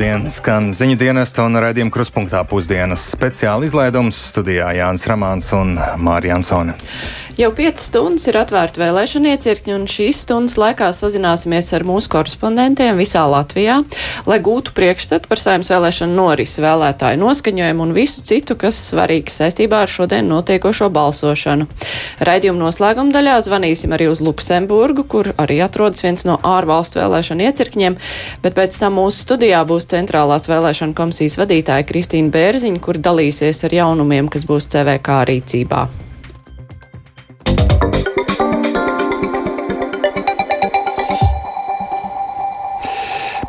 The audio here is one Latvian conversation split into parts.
Labdien! Skan ziņu dienesta un raidījuma kruspunktā pusdienas speciāla izlaidums studijā Jānis Ramāns un Mārija Ansone. Jau piecas stundas ir atvērta vēlēšana iecirkņi, un šīs stundas laikā sazināsimies ar mūsu korespondentiem visā Latvijā, lai gūtu priekšstatu par saimnes vēlēšanu norisi, vēlētāju noskaņojumu un visu citu, kas svarīgi saistībā ar šodien notiekošo balsošanu. Raidījuma noslēguma daļā zvanīsim arī uz Luksemburgu, kur arī atrodas viens no ārvalstu vēlēšanu iecirkņiem, bet pēc tam mūsu studijā būs centrālās vēlēšana komisijas vadītāja Kristīna Bērziņa, kur dalīsies ar jaunumiem, kas būs CVK rīcībā.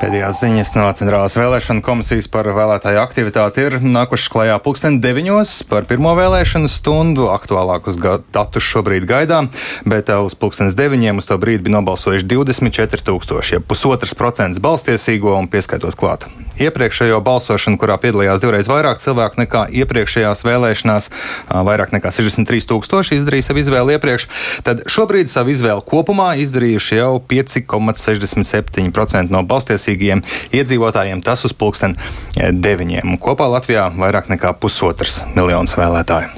Pēdējās ziņas no Centrālās vēlēšana komisijas par vēlētāju aktivitāti ir nākušas klajā pulksten deviņos par pirmo vēlēšanu stundu. Aktuālākus datus šobrīd gaidām, bet uh, uz pulkstens deviņiem uz to brīdi bija nobalsojuši 24 tūkstoši, ja pusotrs procents balstiesīgo un pieskaitot klāt. Iepriekšējo balsošanu, kurā piedalījās divreiz vairāk cilvēku nekā iepriekšējās vēlēšanās, uh, vairāk nekā 63 tūkstoši izdarīja savu izvēli iepriekš, tad šobrīd savu izvēli kopumā izdarījuši jau 5,67% no balstiesīgo attiecīgajiem iedzīvotājiem tas uz pulksten eh, deviņiem. Kopā Latvijā vairāk nekā pusotrs miljonus vēlētāju.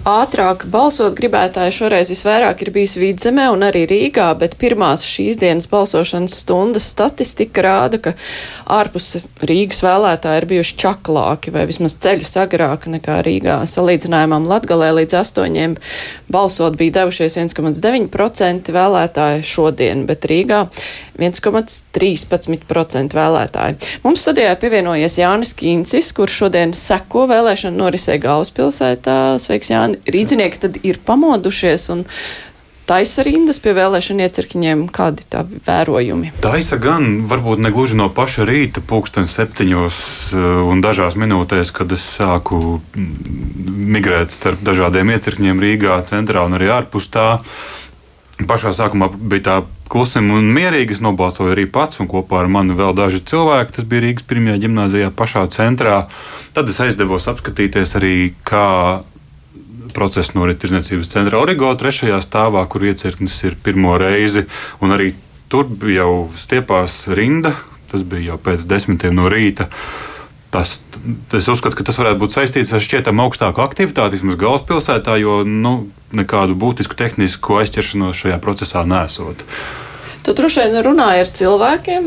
Ātrāk balsot gribētāji šoreiz visvairāk ir bijis Vidzemē un arī Rīgā, bet pirmās šīs dienas balsošanas stundas statistika rāda, ka ārpus Rīgas vēlētāji ir bijuši čaklāki vai vismaz ceļu sagrāki nekā Rīgā. Salīdzinājumam Latgalē līdz astoņiem balsot bija devušies 1,9% vēlētāji šodien, bet Rīgā 1,13% vēlētāji. Mums studijā pievienojies Jānis Kīncis, kurš šodien seko vēlēšanu norisē galvaspilsētā. Sveiks, Jāni! Rīdzinieki tad ir pamodušies un taisa rindas pie vēlēšana iecirkņiem, kādi tā vērojumi? Taisa gan, varbūt ne gluži no paša rīta, pulksten septiņos eh, un dažās minūtēs, kad es sāku mm, migrēt starp dažādiem iecirkņiem Rīgā, centrā un arī ārpus tā. Pašā sākumā bija tā klusam un mierīgi. Es nobalsoju arī pats, un kopā ar mani vēl daži cilvēki. Tas bija Rīgas pirmajā gimnājā, pašā centrā. Tad es aizdevos apskatīties arī, kā process norit Tirzniecības centrā Origo trešajā stāvā, kur iecirknis ir pirmo reizi. Un arī tur jau stiepās rinda. Tas bija jau pēc desmitiem no rīta. Tas, es uzskatu, ka tas varētu būt saistīts ar šķietami augstāku aktivitāti, vismaz galvaspilsētā, jo nu, nekādu būtisku tehnisku aizķeršanos šajā procesā nesot. Tu droši vien runāji ar cilvēkiem,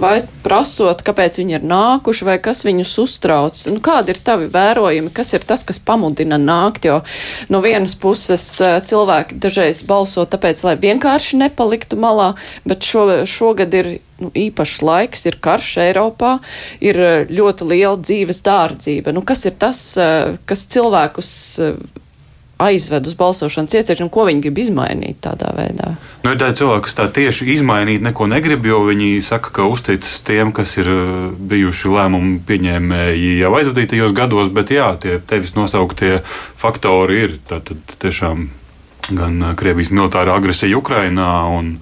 vai prasot, kāpēc viņi ir nākuši, vai kas viņus uztrauc. Nu, kādi ir tavi vērojumi, kas ir tas, kas pamudina nākt? Jo no vienas puses cilvēki dažreiz balso tāpēc, lai vienkārši nepaliktu malā, bet šo, šogad ir nu, īpašs laiks, ir karš Eiropā, ir ļoti liela dzīves dārdzība. Nu, kas ir tas, kas cilvēkus aizved uz balsošanas iecirkni, ko viņi grib izmainīt tādā veidā? Nu, ir tādi cilvēki, kas tā tieši izmainīt neko negrib, jo viņi saka, ka uzticas tiem, kas ir uh, bijuši lēmumu pieņēmēji jau aizvadītajos gados, bet jā, tie tevis nosauktie faktori ir tātad tiešām gan uh, Krievijas militārā agresija Ukrainā, un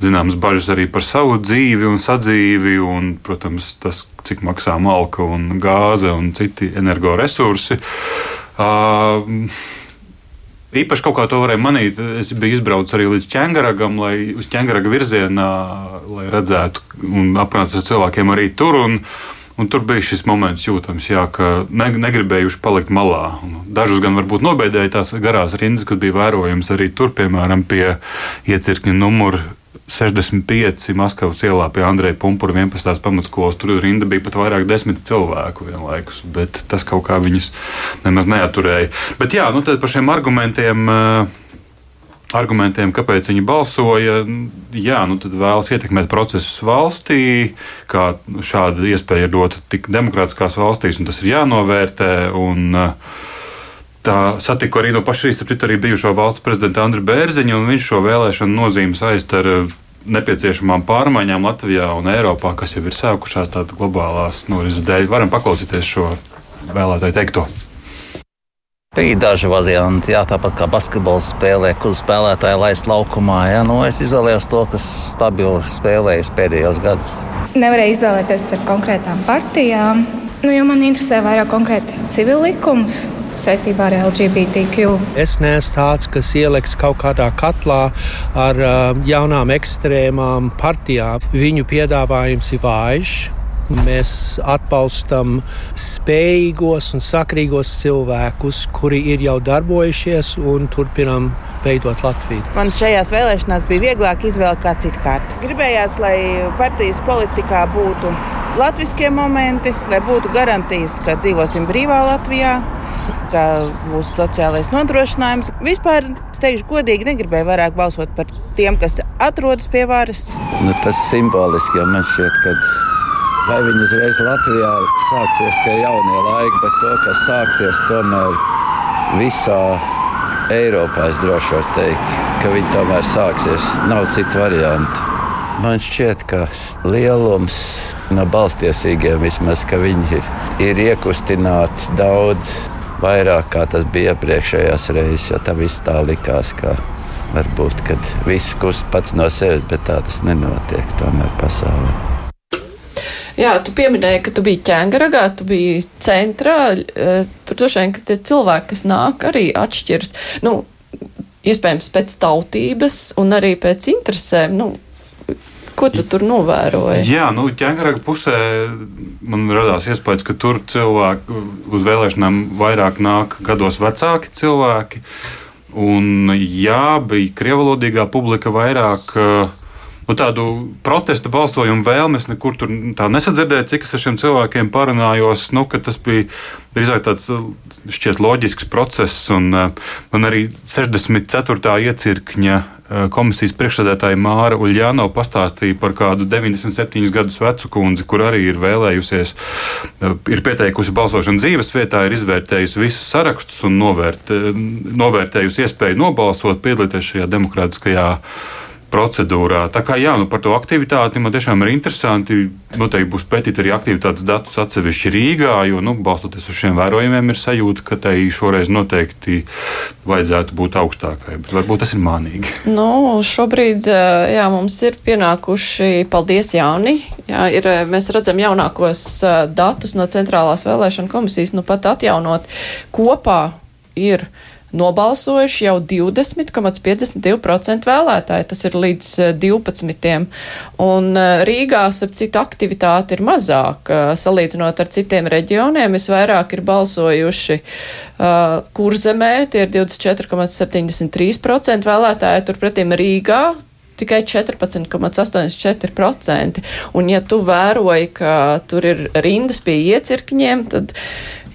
zināmas bažas arī par savu dzīvi un sadzīvi, un, protams, tas, cik maksā malka un gāze un citi energoresursi. Uh, Īpaši kaut kā to varēja manīt. Es biju izbraucis arī līdz ķēngaragam, lai uz ķēngaraga virzienā, lai redzētu un aprunātos ar cilvēkiem arī tur. Un, Un tur bija šis moments, jūtams, jā, ka ne, negribējuši palikt malā. Dažus gan varbūt nobeidēja tās garās rindas, kas bija vērojams arī tur, piemēram, pie iecirkņa numura 65 Maskavas ielā pie Andreja Punkūra 11. pamatskolas. Tur rinda bija pat vairāk desmit cilvēku vienlaikus, bet tas kaut kā viņus nemaz neaturēja. Bet jā, nu tad par šiem argumentiem. Eh, argumentiem, kāpēc viņi balsoja, jā, nu tad vēlas ietekmēt procesus valstī, kā šāda iespēja ir dota tik demokrātiskās valstīs, un tas ir jānovērtē. Un, uh, Tā satiku arī no paša rīta, arī bijušo valsts prezidenta Andriu Bērziņu, un viņš šo vēlēšanu nozīmi saist ar eh, nepieciešamām pārmaiņām Latvijā un Eiropā, kas jau ir sākušās tādas globālās norises dēļ. Varam paklausīties šo vēlētāju teikto. Bija daži varianti, jā, tāpat kā basketbola spēlē, kur spēlētāji laist laukumā. Jā, nu, es izvēlējos to, kas stabili spēlējis pēdējos gados. Nevarēju izvēlēties ar konkrētām partijām, nu, jo man interesē vairāk konkrēti civil likums saistībā ar LGBTQ. Es neesmu tāds, kas ieliks kaut kādā katlā ar uh, jaunām ekstrēmām partijām. Viņu piedāvājums ir vājš. Mēs atbalstam spējīgos un sakrīgos cilvēkus, kuri ir jau darbojušies un turpinām veidot Latviju. Man šajās vēlēšanās bija vieglāk izvēle kā citkārt. Gribējās, lai partijas politikā būtu latviskie momenti, lai būtu garantijas, ka dzīvosim brīvā Latvijā, ka būs sociālais nodrošinājums. Vispār, teikšu, godīgi negribēju vairāk balsot par tiem, kas atrodas pie varas. Nu, tas simboliski, jo man šķiet, ka vai viņi uzreiz Latvijā sāksies tie jaunie laiki, bet to, kas sāksies tomēr visā Eiropā, es droši varu teikt, ka viņi tomēr sāksies. Nav citu variantu. Man šķiet, ka lielums no balstiesīgiem vismaz, ka viņi ir iekustināti daudz vairāk kā tas bija iepriekšējās reizes, jo tā viss tā likās. Varbūt, kad viss kust pats no sevis, bet tā tas nenotiek tomēr pasaulē. Jā, tu pieminēji, ka tu biji ķēngaragā, tu biji centrā. Eh, tur droši vien, ka tie cilvēki, kas nāk, arī atšķiras. Nu, iespējams, pēc tautības un arī pēc interesēm. Nu, Ko tu tur novēroji? Jā, nu, ķēngaraga pusē man radās iespējas, ka tur cilvēki uz vēlēšanām vairāk nāk gados vecāki cilvēki. Un jā, bija krievalodīgā publika vairāk. Uh, nu, tādu protesta balsojumu vēlmes nekur tur nesadzirdēju, cik es ar šiem cilvēkiem parunājos. Nu, tas bija drīzāk tāds šķiet loģisks process, un man arī 64. iecirkņa komisijas priekšsēdētāja Māra Uljāno pastāstīja par kādu 97 gadus vecu kundzi, kur arī ir vēlējusies, ir pieteikusi balsošanu dzīves vietā, ir izvērtējusi visus sarakstus un novērt, novērtējusi iespēju nobalsot, piedalīties šajā demokrātiskajā procedūrā. Tā kā jā, nu, par to aktivitāti man tiešām ir interesanti. Noteikti būs pētīt arī aktivitātes datus atsevišķi Rīgā, jo, nu, balstoties uz šiem vērojumiem, ir sajūta, ka tai šoreiz noteikti vajadzētu būt augstākai. Bet varbūt tas ir mānīgi. Nu, šobrīd jā, mums ir pienākuši, paldies Jāni, jā, ir, mēs redzam jaunākos datus no Centrālās vēlēšana komisijas, nu pat atjaunot kopā ir nobalsojuši jau 20,52% vēlētāji. Tas ir līdz 12. Eh, un eh, Rīgā, ap citu, aktivitāte ir mazāka. Salīdzinot ar citiem reģioniem, visvairāk ir balsojuši uh, Kurzemē, tie ir 24,73% vēlētāji, turpretim Rīgā tikai 14,84%. Un, ja tu vēroji, ka tur ir rindas pie iecirkņiem, tad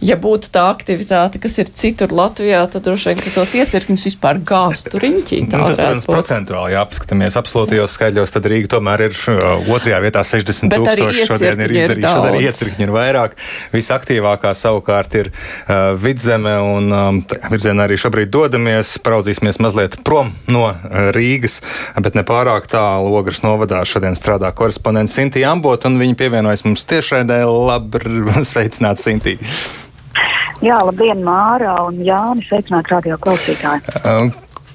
ja būtu tā aktivitāte, kas ir citur Latvijā, tad droši vien tos iecirkņus vispār gāztu riņķī. Nu, tas, protams, būt. procentuāli jāapskatāmies absolūtajos skaļos, tad Rīga tomēr ir uh, otrajā vietā 60 Bet tūkstoši. Šodien ir izdarījuši, šodien iecirkņi ir vairāk. Visaktīvākā savukārt ir uh, vidzeme un um, virzienā arī šobrīd dodamies, praudzīsimies mazliet prom no uh, Rīgas, bet ne pārāk tālu Ogras novadā šodien strādā korespondents Sintīja Ambot, un viņa pievienojas mums tiešraidē. Labi, sveicināt Sintīju! Jā, labdien, Māra un Jānis, sveicināt radio klausītāji. Um,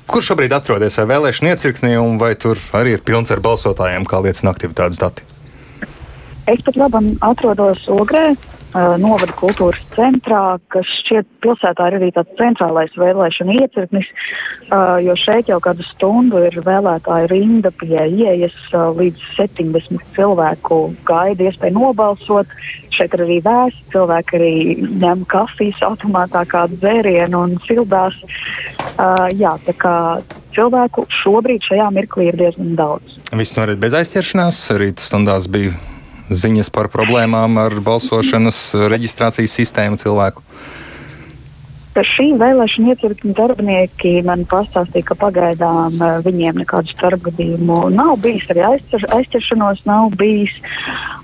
kur šobrīd atrodas vai vēlēšana iecirknī, un vai tur arī ir pilns ar balsotājiem, kā liecina aktivitātes dati? Es pat labi atrodos Ogrē, novada kultūras centrā, kas šķiet pilsētā ir arī tāds centrālais vēlēšana iecirknis, uh, jo šeit jau kādu stundu ir vēlētāju rinda pie ieejas uh, līdz 70 cilvēku gaida iespēju nobalsot. Šeit ir arī vēsti, cilvēki arī ņem kafijas automātā kādu dzērienu un sildās. Jā, tā kā cilvēku šobrīd šajā mirklī ir diezgan daudz. Viss norit bez aizķeršanās, rīta stundās bija ziņas par problēmām ar balsošanas reģistrācijas sistēmu cilvēku? Par šī vēlēšana iecirkņa darbinieki man pastāstīja, ka pagaidām eh, viņiem nekādu starpgadījumu nav bijis, arī aizcer, aizķeršanos nav bijis.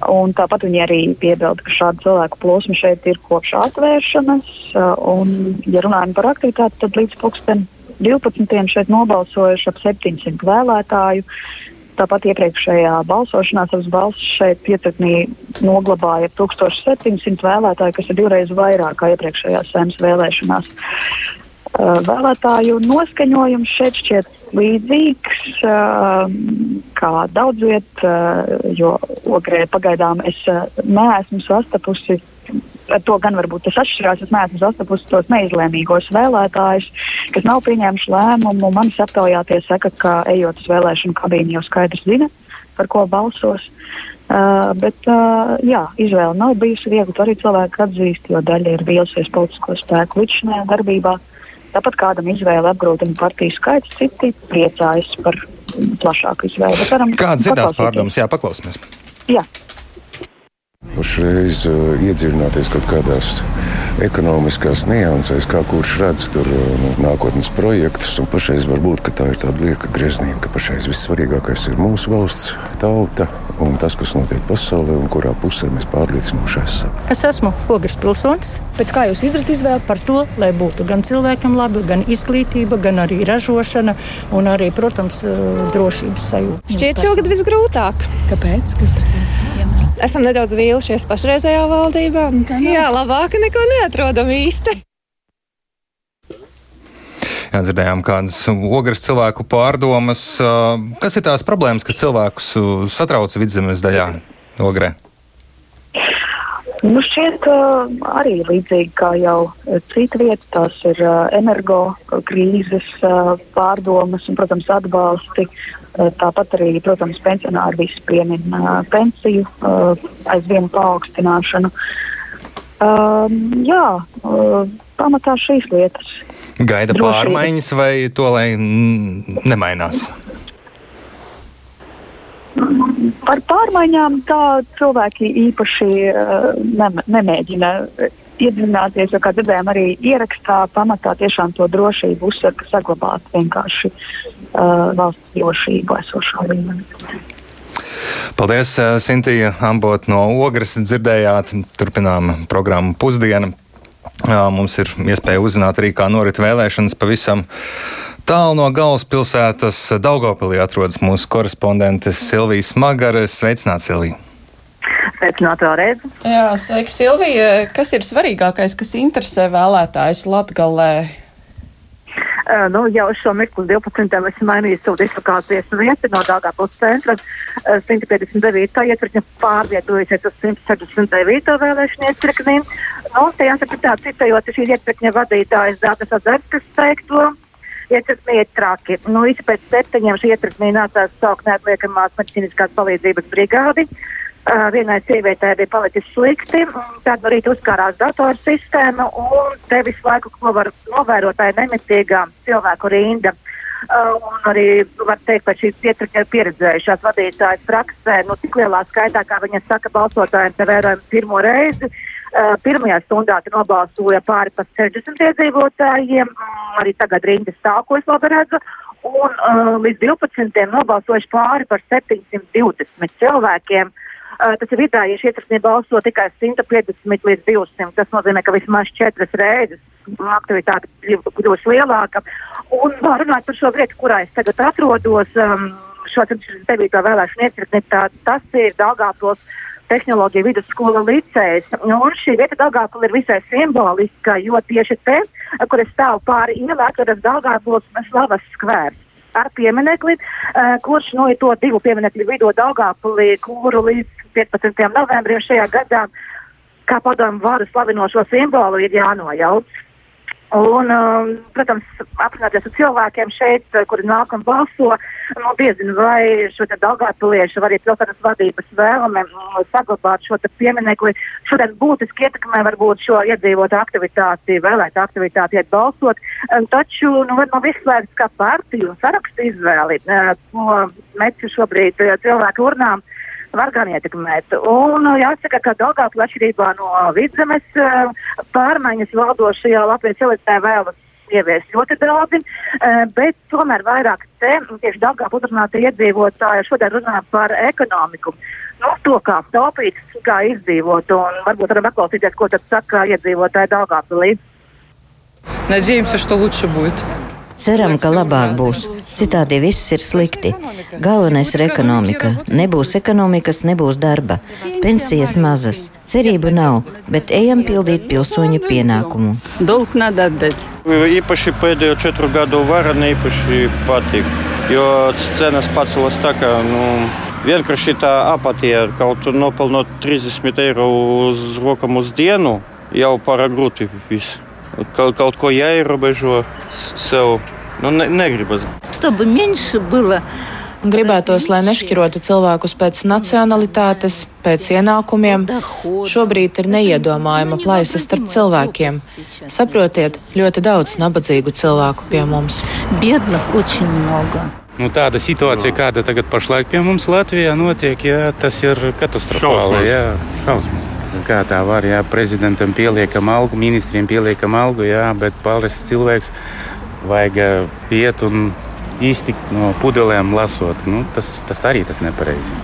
Tāpat viņi arī piebilda, ka šādu cilvēku plosma šeit ir kopš atvēršanas. Eh, un, ja runājam par aktivitāti, tad līdz pulksten 12. šeit nobalsojuši ap 700 vēlētāju. Tāpat iepriekšējā balsošanā savas balsis šeit piecetnī noglabāja 1700 vēlētāju, kas ir divreiz vairāk kā iepriekšējās saimnes vēlēšanās. Uh, vēlētāju noskaņojums šeit šķiet līdzīgs uh, kā daudz viet, uh, jo ogrē pagaidām es neesmu sastapusi ar to gan varbūt tas atšķirās. Es neesmu sastapusi tos neizlēmīgos vēlētājus, kas nav pieņēmuši lēmumu. Manis aptaujātie saka, ka ejot uz vēlēšanu kabīni jau skaidrs zina, par ko balsos. Uh, bet, uh, jā, izvēle nav bijusi viegla. To arī cilvēki atzīst, jo daļa ir vīlusies politisko spēku līdzinājā darbībā. Tāpat kādam izvēle apgrūtina partiju skaits, citi priecājas par plašāku izvēli. Kādas ir tās pārdomas? Jā, paklausīsimies. Jā. Pašreiz uh, iedziļināties kaut kādās ekonomiskās niansēs, kā kurš redz tur uh, nu, nākotnes projektus. Un pašreiz varbūt tā ir tāda lieka greznība, ka pašreiz vissvarīgākais ir mūsu valsts, tauta un tas, kas notiek pasaulē un kurā pusē mēs pārliecinoši esam. Es esmu Ogres pilsonis. Pēc kā jūs izdarāt izvēli par to, lai būtu gan cilvēkam labi, gan izglītība, gan arī ražošana un arī, protams, uh, drošības sajūta. Šķiet šogad visgrūtāk. Kāpēc? Kas Esam nedaudz vīlušies pašreizējā valdībā. Jā, labāk neko neatrodam īsti. Jā, dzirdējām kādas ogres cilvēku pārdomas. Kas ir tās problēmas, kas cilvēkus satrauc vidzemes daļā ogrē? Nu, šķiet, arī līdzīgi kā jau cita vieta, tās ir energo krīzes pārdomas un, protams, atbalsti. Uh, tāpat arī, protams, pensionāri visi piemin uh, pensiju uh, aizvienu paaugstināšanu. Uh, jā, pamatā šīs lietas. Gaida Drošība. pārmaiņas vai to, lai nemainās? Par pārmaiņām tā cilvēki īpaši ne, nemēģina iedziļināties, jo, kā dzirdējām, arī ierakstā pamatā tiešām to drošību uzsver, ka saglabāt vienkārši uh, valsts drošību esošā līmenī. Paldies, eh, Sintīna Ambot no Ogres. Dzirdējāt, turpinām programmu pusdienu. Mums ir iespēja uzzināt arī, kā norit vēlēšanas pavisam Tālu no galvaspilsētas Daugopilī atrodas mūsu korespondente Silvija Smagare. Sveicināts, Silvija! Sveicināti vēlreiz! Jā, sveiki, Silvija! Kas ir svarīgākais, kas interesē vēlētājus Latgalē? Uh, nu, jau šo mirkli 12. esmu mainījis savu dislokācijas vietu no Dāngāpils centra. Uh, 159. ietverkņa pārvietojusies uz 169. vēlēšanu ietverkni. Nu, te jāsaka tā, citējot šī ietverkņa vadītājas Dātas Azarskas teikto ietekmē ir traki. Nu, visi pēc septiņiem šī ietekmē nācās saukt neatliekamās medicīniskās palīdzības brigādi. Uh, vienai sievietei bija palicis slikti, tad no rīta uzkārās datorsistēma un te visu laiku, var novērotāji nemitīgā cilvēku rinda. Uh, un arī var teikt, ka šīs ietekme ir pieredzējušās vadītājas praksē, nu tik lielā skaitā, kā viņa saka, balsotājiem te vērojam pirmo reizi. Uh, Uh, pirmajā stundā nobalsoja pāri par 60 iedzīvotājiem, arī tagad rindas stāv, ko es labi redzu, un uh, līdz 12. nobalsojuši pāri par 720 cilvēkiem. Uh, tas ir vidēji, ja šie balso tikai 150 līdz 200. Tas nozīmē, ka vismaz četras reizes aktivitāte kļūs lielāka. Un var runāt par šo vietu, kurā es tagad atrodos. Um, šo 79. vēlēšanu iecirkni, tas ir Dāngāpils tehnoloģija vidusskola licējas. Un šī vieta Daugāpula ir visai simboliska, jo tieši te, kur es stāvu pāri ielā, atrodas Daugāpulas slavas skvērs. Ar pieminekli, uh, kurš no to divu pieminekļu vidū Daugāpulī, kuru līdz 15. novembrim šajā gadā, kā padomu varu slavinošo simbolu, ir jānojauc. Un, um, protams, aprunāties ar cilvēkiem šeit, kuri nāk un balso, nu, diezinu, vai šo te dalgātuliešu, vai arī pilsētas vadības vēlme mm, saglabāt šo te pieminekli. Šodien būtiski ietekmē varbūt šo iedzīvotu aktivitāti, vēlēt aktivitāti, iet balsot, um, taču, nu, var nav izslēgts kā partiju sarakstu izvēli, uh, ko meci šobrīd uh, cilvēku urnām. Uh, var gan ietekmēt. Un uh, jāsaka, ka Daugavpils atšķirībā no vidzemes uh, pārmaiņas valdošajā Latvijas elitē vēlas ievies ļoti daudzi, uh, bet tomēr vairāk te tieši Daugavpils uzrunāti iedzīvotāji šodien runā par ekonomiku. Nu, to kā taupīt, kā izdzīvot, un varbūt varam paklausīties, ko tad saka iedzīvotāji Daugavpilī. Надеемся, что лучше будет. Ceram, ka labāk būs. Citādi viss ir slikti. Galvenais ir ekonomika. Nebūs ekonomikas, nebūs darba. Pensijas mazas. Cerību nav, bet ejam pildīt pilsoņa pienākumu. Dolg nada atdēt. Īpaši pēdējo četru gadu vara neīpaši patīk, jo cenas pacelās tā, ka. Nu, vienkārši tā apatija, kaut nopelnot 30 eiro uz rokām uz dienu, jau par grūti viss Kaut, kaut ko jāierobežo sev. Ну, не, не грибы. Чтобы меньше было un gribētos, lai nešķirotu cilvēkus pēc nacionalitātes, pēc ienākumiem. Šobrīd ir neiedomājama plaisa starp cilvēkiem. Saprotiet, ļoti daudz nabadzīgu cilvēku pie mums. Бедных очень много. Nu, tāda situācija, kāda tagad pašlaik pie mums Latvijā notiek, jā, tas ir katastrofāli. Šausmas. Jā, šausmas. Kā tā var, jā, prezidentam pieliekam algu, ministriem pieliekam algu, jā, bet parasts cilvēks vajag iet un iztikt no pudelēm lasot. Nu, tas, tas arī tas nepareizi.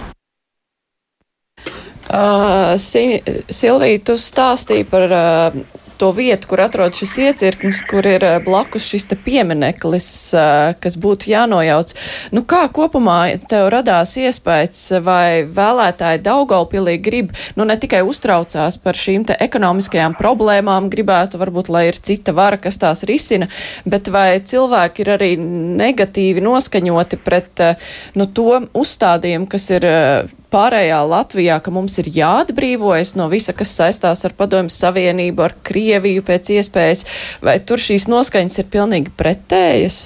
Uh, Si Silvija, tu stāstīji par uh, to vietu, kur atrodas šis iecirknis, kur ir uh, blakus šis piemineklis, uh, kas būtu jānojauc. Nu, kā kopumā tev radās iespējas, vai vēlētāji Daugaupilī grib, nu, ne tikai uztraucās par šīm te ekonomiskajām problēmām, gribētu varbūt, lai ir cita vara, kas tās risina, bet vai cilvēki ir arī negatīvi noskaņoti pret, uh, nu, to uzstādījumu, kas ir pārējā Latvijā, ka mums ir jāatbrīvojas no visa, kas saistās ar Padomju Savienību, ar Krieviju pēc iespējas, vai tur šīs noskaņas ir pilnīgi pretējas?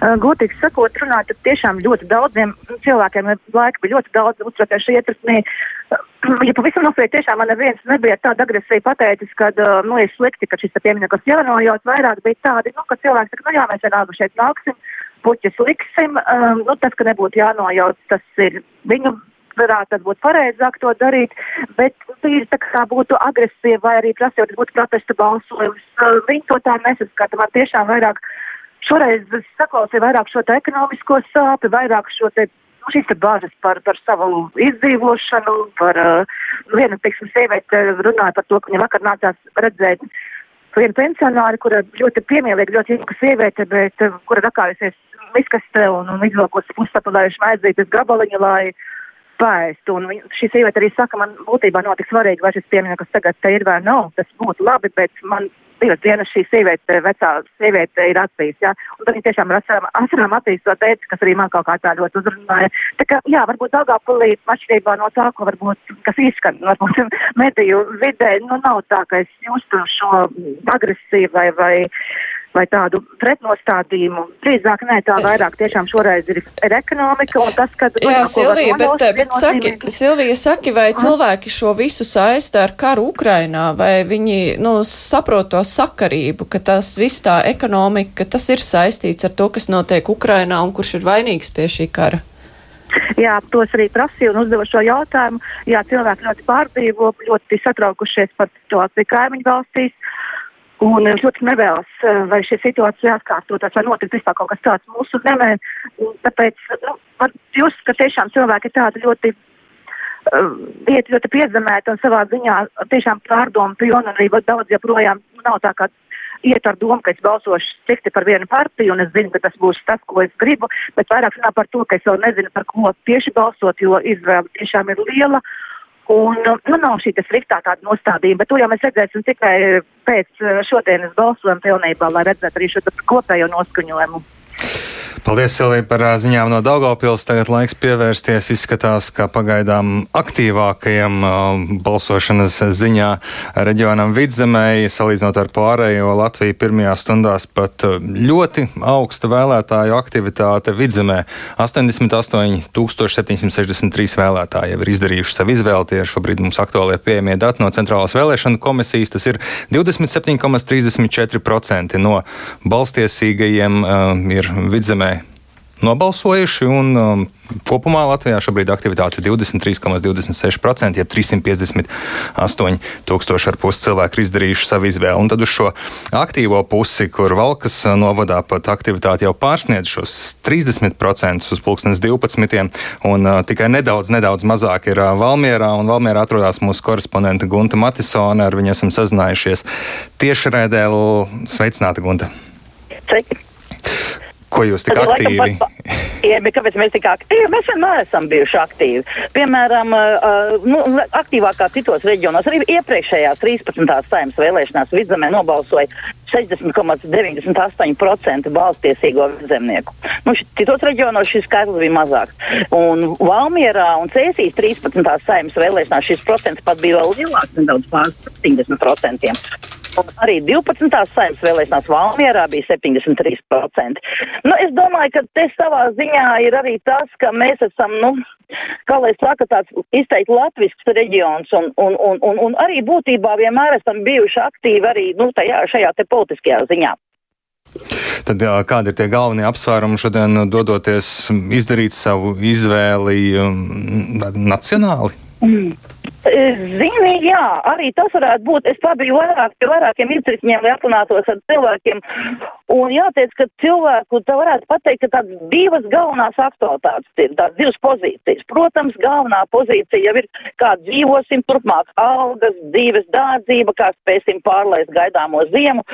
Godīgi sakot, runāt, tad tiešām ļoti daudziem cilvēkiem laika bija ļoti daudz uztverējuši ietversmī. Ja pavisam nopietni tiešām man neviens nebija tāda agresija pateicis, ka, nu, ir slikti, ka šis piemineklis jānojauc, vairāk bija tādi, nu, ka cilvēks saka, nu jā, mēs vienalga šeit nāksim, puķus liksim, um, nu, tas, ka nebūtu jānojauc, tas ir viņu varētu būt pareizāk to darīt, bet tīri tā kā būtu agresija vai arī prasījot, tas būtu protesta balsojums. Uh, Viņi to tā nesaskata. Man tiešām vairāk šoreiz es saklausīju vairāk šo te ekonomisko sāpi, vairāk šo te nu, šīs bāžas par, par savu izdzīvošanu, par uh, vienu, teiksim, sievieti runāja par to, ka viņa vakar nācās redzēt vienu pensionāri, kura ļoti piemīlīga, ļoti jauka sieviete, bet uh, kura rakājusies miskastē un, un izvilkusi pussapulējuši maidzītes gabaliņu, lai pēst. Un šī sieviete arī saka, man būtībā nav tik svarīgi, vai šis piemineklis tagad te ir vai nav. Tas būtu labi, bet man divas dienas šī sieviete, vecā sieviete ir acīs, jā. Un tad viņa tiešām ar asarām, asarām acīs to teica, kas arī man kaut kā tā ļoti uzrunāja. Tā kā, jā, varbūt Daugavpilī atšķirībā no tā, ko varbūt, kas izskan, varbūt mediju vidē, nu nav tā, ka es justu šo agresiju vai, vai, vai tādu pretnostādījumu. Drīzāk nē, tā vairāk tiešām šoreiz ir, ir ekonomika un tas, ka. Jā, Silvija, bet, nojaust, bet saki. Silvija, saki, vai cilvēki šo visu saista ar karu Ukrainā, vai viņi, nu, saprot to sakarību, ka tas viss tā ekonomika, ka tas ir saistīts ar to, kas notiek Ukrainā un kurš ir vainīgs pie šī kara? Jā, tos arī prasīju un uzdevu šo jautājumu. Jā, cilvēki ļoti pārdzīvo, ļoti satraukušies par situāciju kaimiņu valstīs. Un eh, ļoti nevēlas, eh, vai šī situācija atkārtotas, vai notiks vispār kaut kas tāds mūsu zemē. Tāpēc, nu, var just, ka tiešām cilvēki ir tādi ļoti, uh, iet ļoti piezemēti un savā ziņā tiešām pārdomu pilni, un arī daudz joprojām nav tā kā iet ar domu, ka es balsošu cikti par vienu partiju, un es zinu, ka tas būs tas, ko es gribu, bet vairāk runā par to, ka es vēl nezinu, par ko tieši balsot, jo izvēle tiešām ir liela. Un, nu, nav šī sliktā tāda nostādījuma, bet to jau mēs redzēsim tikai pēc eh, šodienas balsojuma pilnībā, lai redzētu arī šo kopējo noskaņojumu. Paldies, Silvija, par ziņām no Daugavpils. Tagad laiks pievērsties. Izskatās, ka pagaidām aktīvākajam balsošanas ziņā reģionam Vidzemē, salīdzinot ar pārējo Latviju, pirmajās stundās pat ļoti augsta vēlētāju aktivitāte Vidzemē. 88,763 vēlētāji jau ir izdarījuši savu izvēli. Tie ir šobrīd mums aktuālie pieejamie dati no Centrālās vēlēšana komisijas. Tas ir 27,34% no balstiesīgajiem uh, ir Vidzemē nobalsojuši. Un, um, kopumā Latvijā šobrīd aktivitāte ir 23,26%, jeb 358 tūkstoši ar pusi cilvēku ir izdarījuši savu izvēli. Un tad uz šo aktīvo pusi, kur Valkas novadā pat aktivitāte jau pārsniedz šos 30% uz pulkstenes 12. un uh, tikai nedaudz, nedaudz mazāk ir uh, Valmierā. Un Valmierā atrodas mūsu korespondente Gunta Matisone, ar viņu esam sazinājušies tieši rēdē. Sveicināta, Gunta! Sveiki. Ko jūs tik ir aktīvi? laikam pats pa- Jā, bet kāpēc mēs tik aktīvi? Mēs vienmēr esam bijuši aktīvi. Piemēram, uh, nu, le- aktīvāk kā citos reģionos. Arī iepriekšējās 13. saimnes vēlēšanās vidzemē nobalsoja 60,98% balstiesīgo vidzemnieku. Nu, citos reģionos šis skaitlis bija mazāks. Un Valmierā un Cēsīs 13. saimnes vēlēšanās šis procents pat bija vēl lielāks, nedaudz pār 70%. Arī 12. saimnes vēlēšanās Valmierā bija 73%. Nu, es domāju, ka te savā ziņā ir arī tas, ka mēs esam, nu, kā lai saka, tāds izteikti latvisks reģions un, un, un, un, un arī būtībā vienmēr esam bijuši aktīvi arī, nu, tajā, šajā te politiskajā ziņā. Tad kādi ir tie galvenie apsvērumi šodien dodoties izdarīt savu izvēli um, nacionāli? Mm. Zini, jā, arī tas varētu būt. Es pabiju vairāk pie vairākiem izcirkņiem, lai aprunātos ar cilvēkiem. Un jāteic, ka cilvēku tā varētu pateikt, ka tādas divas galvenās aktualitātes ir, tādas divas pozīcijas. Protams, galvenā pozīcija jau ir, kā dzīvosim turpmāk, algas, dzīves dārdzība, kā spēsim pārlaist gaidāmo ziemu.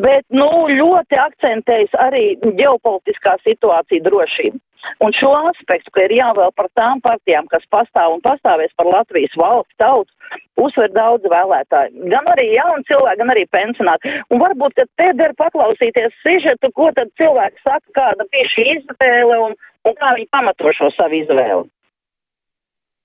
Bet, nu, ļoti akcentējas arī ģeopolitiskā situācija drošība. Un šo aspektu, ka ir jāvēl par tām partijām, kas pastāv un pastāvēs par Latvijas valsts tautas, uzsver daudz vēlētāju. Gan arī jauni cilvēki, gan arī pensionāti. Un varbūt, ka te der paklausīties sižetu, ko tad cilvēki saka, kāda bija šī izvēle un, un kā viņi pamato šo savu izvēli.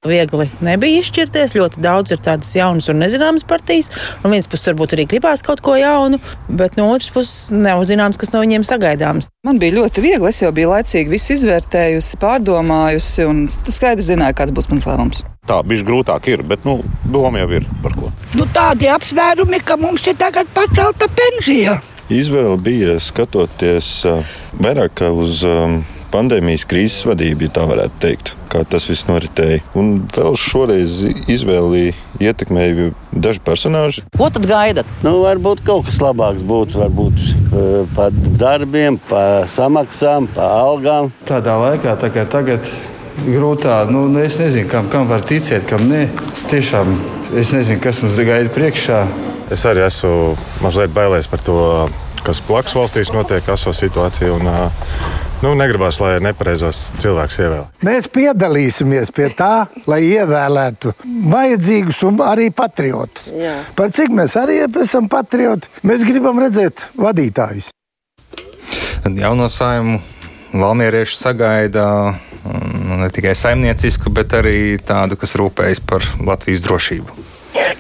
Viegli nebija izšķirties. Ļoti daudz ir tādas jaunas un nezināmas partijas. No vienas puses, varbūt arī gribās kaut ko jaunu, bet no otras puses, nav zināms, kas no viņiem sagaidāms. Man bija ļoti viegli. Es jau biju laicīgi visu izvērtējusi, pārdomājusi un skaidri zināju, kāds būs mans lēmums. Tā bija grūtāk, ir, bet nu, doma jau ir par ko. Nu, tādi apsvērumi, ka mums ir tagad pacelta pensija. Izvēle bija skatoties uh, vairāk uz um, pandēmijas krīzes vadību, ja tā varētu teikt, kā tas viss noritēja. Un vēl šoreiz izvēli ietekmēja daži personāļi. Ko tad gaidat? Nu, varbūt kaut kas labāks būtu, varbūt uh, par darbiem, par samaksām, par algām. Tādā laikā, tā kā tagad, grūtā, nu, es nezinu, kam, kam var ticēt, kam nē. Tiešām es nezinu, kas mums gaida priekšā. Es arī esmu mazliet bailēs par to, kas blakus valstīs notiek, aso situācija. Un, nu, negribās, lai nepareizos cilvēkus ievēl. Mēs piedalīsimies pie tā, lai ievēlētu vajadzīgus un arī patriotus. Jā. Par cik mēs arī esam patrioti, mēs gribam redzēt vadītājus. Jauno saimu valmierieši sagaida ne tikai saimniecisku, bet arī tādu, kas rūpējas par Latvijas drošību.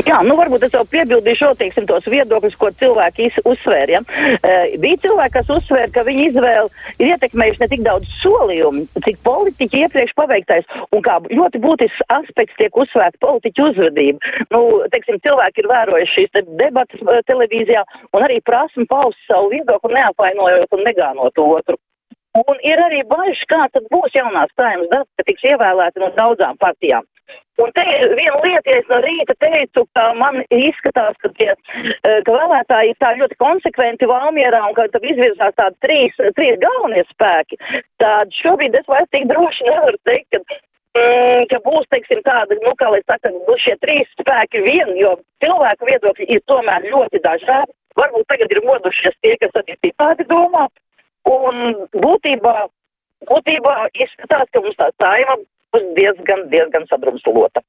Jā, nu varbūt es jau piebildīšu, teiksim, tos viedokļus, ko cilvēki uzsvēra. Ja? Uh, bija cilvēki, kas uzsvēra, ka viņa izvēle ir ietekmējuši ne tik daudz solījumu, cik politiķi iepriekš paveiktais, un kā ļoti būtisks aspekts tiek uzsvērts politiķu uzvedība. Nu, teiksim, cilvēki ir vērojuši šīs te debatas uh, televīzijā un arī prasmu paust savu viedokli, neapvainojot un negānot otru. Un ir arī bažas, kā tad būs jaunās saimnes darbs, ka tiks ievēlēti no daudzām partijām. Un te viena lieta, ja es no rīta teicu, ka man izskatās, ka, tie, eh, ka vēlētāji tā ļoti konsekventi Valmierā un ka tad izvirzās tādi trīs, trīs galvenie spēki. Tad šobrīd es vairs tik droši nevaru teikt, ka, mm, ka būs, teiksim, tāda, nu, kā lai saka, būs šie trīs spēki vien, jo cilvēku viedokļi ir tomēr ļoti dažādi. Varbūt tagad ir modušies tie, kas arī citādi domā. Un būtībā, būtībā izskatās, ka mums tā saima būs diezgan, diezgan sadrumstalota.